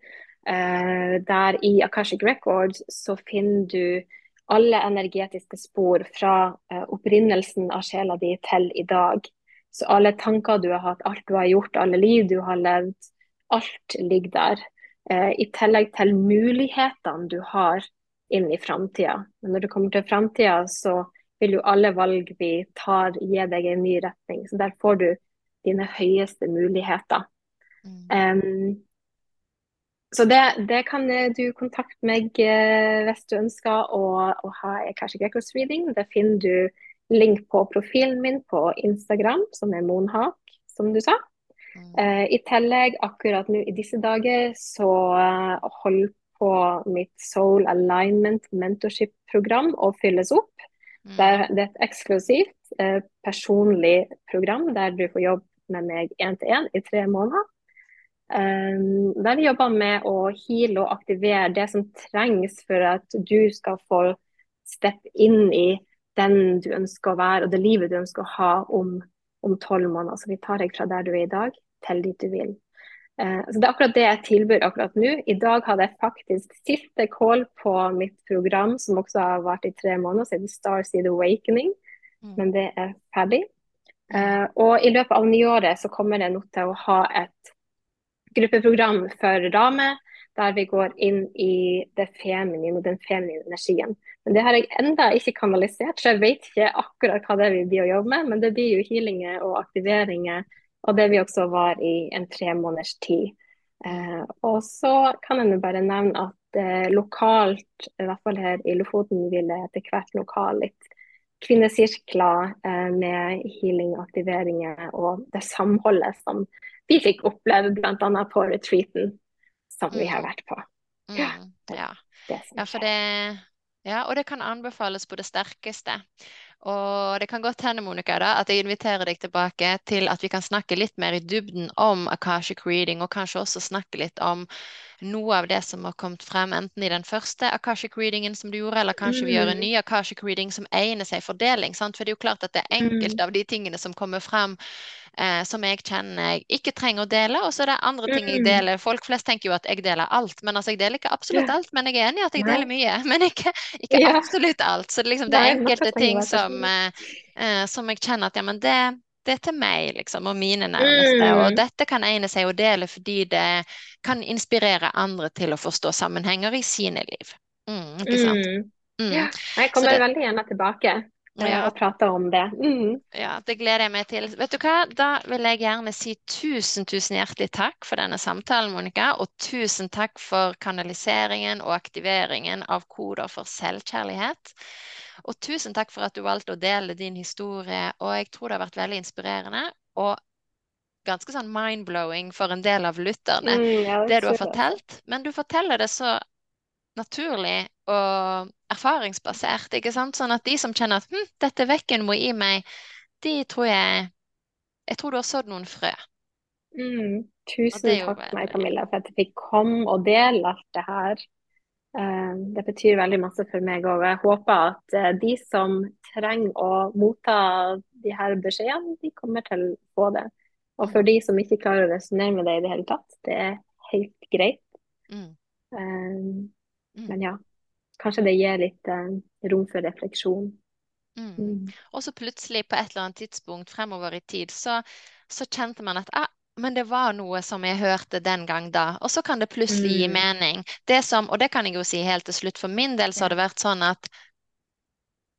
Eh, der i Akashic Records så finner du alle energetiske spor fra eh, opprinnelsen av sjela di til i dag. Så alle tanker du har hatt, alt du har gjort, alle liv du har levd, alt ligger der. Eh, I tillegg til mulighetene du har inn i framtida. Når det kommer til framtida, så vil jo alle valg vi tar, gi deg en ny retning. Så der får du dine høyeste muligheter. Mm. Um, så det, det kan eh, du kontakte meg eh, hvis du ønsker å, å ha Akashic Records reading. Det finner du link på profilen min på Instagram, som er Monhak, som du sa. Mm. Uh, I tillegg, akkurat nå i disse dager, så uh, holder på mitt Soul Alignment Mentorship-program og fylles opp. Mm. Der, det er et eksklusivt eh, personlig program der du får jobbe med meg én til én i tre måneder. Um, der vi jobber med å heale og aktivere det som trengs for at du skal få steppe inn i den du ønsker å være, og det livet du ønsker å ha om tolv måneder. Så vi tar deg fra der du er i dag, til dit du vil. Uh, så Det er akkurat det jeg tilbyr akkurat nå. I dag hadde jeg faktisk siste call på mitt program, som også har vart i tre måneder, så det er Star Seed Awakening. Mm. Men det er ferdig. Uh, og i løpet av nyåret så kommer jeg nå til å ha et gruppeprogram for damer, der vi går inn i det feminine og den feminine energien. Men det har jeg enda ikke kanalisert, så jeg vet ikke akkurat hva det vil bli å jobbe med. Men det blir jo healinger og aktiveringer, og det vi også var i en tre måneders tid. Eh, og så kan jeg nå bare nevne at eh, lokalt, i hvert fall her i Lofoten, vil jeg etter hvert lokal litt kvinnesirkler eh, med healing-aktiveringer og det samholdet som vi fikk oppleve bl.a. på retreaten som vi har Mm. vært på. Ja, Ja. Det som Ja, for det, ja, og det kan anbefales på det sterkeste. Og det kan godt hende, Monica, da, at jeg inviterer deg tilbake til at vi kan snakke litt mer i dybden om Akashic Reading, og kanskje også snakke litt om noe av det som har kommet frem, enten i den første Akashic Readingen som du gjorde, eller kanskje vi gjør en Mm. ny Akashic Reading som egner seg for deling. Sant? For det er jo klart at det er enkelte Mm. av de tingene som kommer frem eh, som jeg kjenner jeg ikke trenger å dele, og så er det andre ting jeg Mm. deler. Folk flest tenker jo at jeg deler alt, men altså jeg deler ikke absolutt alt. Men jeg er enig i at jeg deler mye, men ikke, ikke absolutt alt. Så det, liksom, det er enkelte ting som, eh, eh, som jeg kjenner at ja, men det, det er til meg, liksom, og mine nærmeste. Og Mm. dette kan egne seg å dele fordi det kan inspirere andre til å forstå sammenhenger i sine liv. Mm, ikke sant? Mm. Mm. Ja. Jeg kommer det, veldig gjerne tilbake ja, og prate om det. Mm. ja, det gleder jeg meg til. Vet du hva? Da vil jeg gjerne si tusen, tusen hjertelig takk for denne samtalen, Monica. Og tusen takk for kanaliseringen og aktiveringen av koder for selvkjærlighet. Og tusen takk for at du valgte å dele din historie. Og jeg tror det har vært veldig inspirerende og ganske sånn mind-blowing for en del av lytterne, Mm, det du har fortalt. Men du forteller det så naturlig og erfaringsbasert, ikke sant? Sånn at de som kjenner at hm, dette vekken må i meg, de tror jeg Jeg tror du har sådd noen frø. Mm. Tusen takk til meg, Camilla, for at jeg fikk komme og dele alt det her. Eh, Det betyr veldig masse for meg òg. Jeg håper at eh, de som trenger å motta de her beskjedene, de kommer til å få det. Og for de som ikke klarer å resonnere med det i det hele tatt, det er helt greit. mm, Eh, Men ja, kanskje det gir litt eh, rom for refleksjon. mm. Mm. Og så plutselig på et eller annet tidspunkt fremover i tid, så, så kjente man at ah, men det var noe som jeg hørte den gang da. Og så kan det plutselig gi Mm. mening. Det som, og det kan jeg jo si helt til slutt, for min del så har det vært sånn at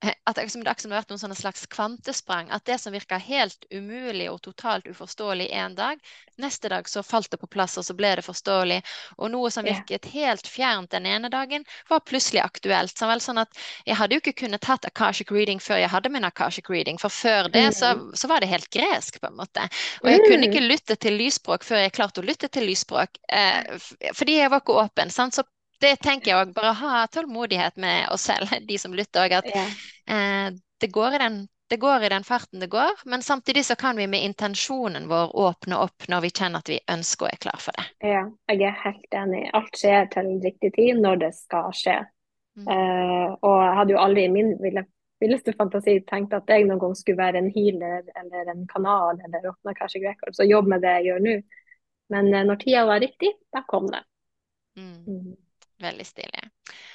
at det, liksom, det har vært noen slags kvantesprang. At det som virka helt umulig og totalt uforståelig en dag, neste dag så falt det på plass, og så ble det forståelig. Og noe som virket helt fjernt den ene dagen, var plutselig aktuelt. Så vel sånn at Jeg hadde jo ikke kunnet tatt Akashic reading før jeg hadde min Akashic reading, for før det så, mm. så var det helt gresk, på en måte. Og jeg kunne ikke mm. lytte til lysspråk før jeg klarte å lytte til lysspråk, eh, fordi jeg var ikke åpen. Sant? Så det tenker jeg òg. Bare ha tålmodighet med oss selv, de som lytter òg. At eh, det, går den, det, går i den, farten det går, men samtidig så kan vi med intensjonen vår åpne opp når vi kjenner at vi ønsker og er klar for det. Ja, jeg er helt enig. Alt skjer til riktig tid når det skal skje. Mm. Eh, og jeg hadde jo aldri i min ville, villeste fantasi tenkt at jeg noen gang skulle være en healer eller en kanal eller åpne Akashic Records og jobbe med det jeg gjør nå. Men eh, når tida var riktig, da kom det. Mm. Mm. Veldig stilig.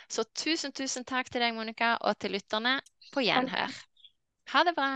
Så tusen, tusen takk til deg, Monica, og til lytterne på gjenhør. Ha det bra.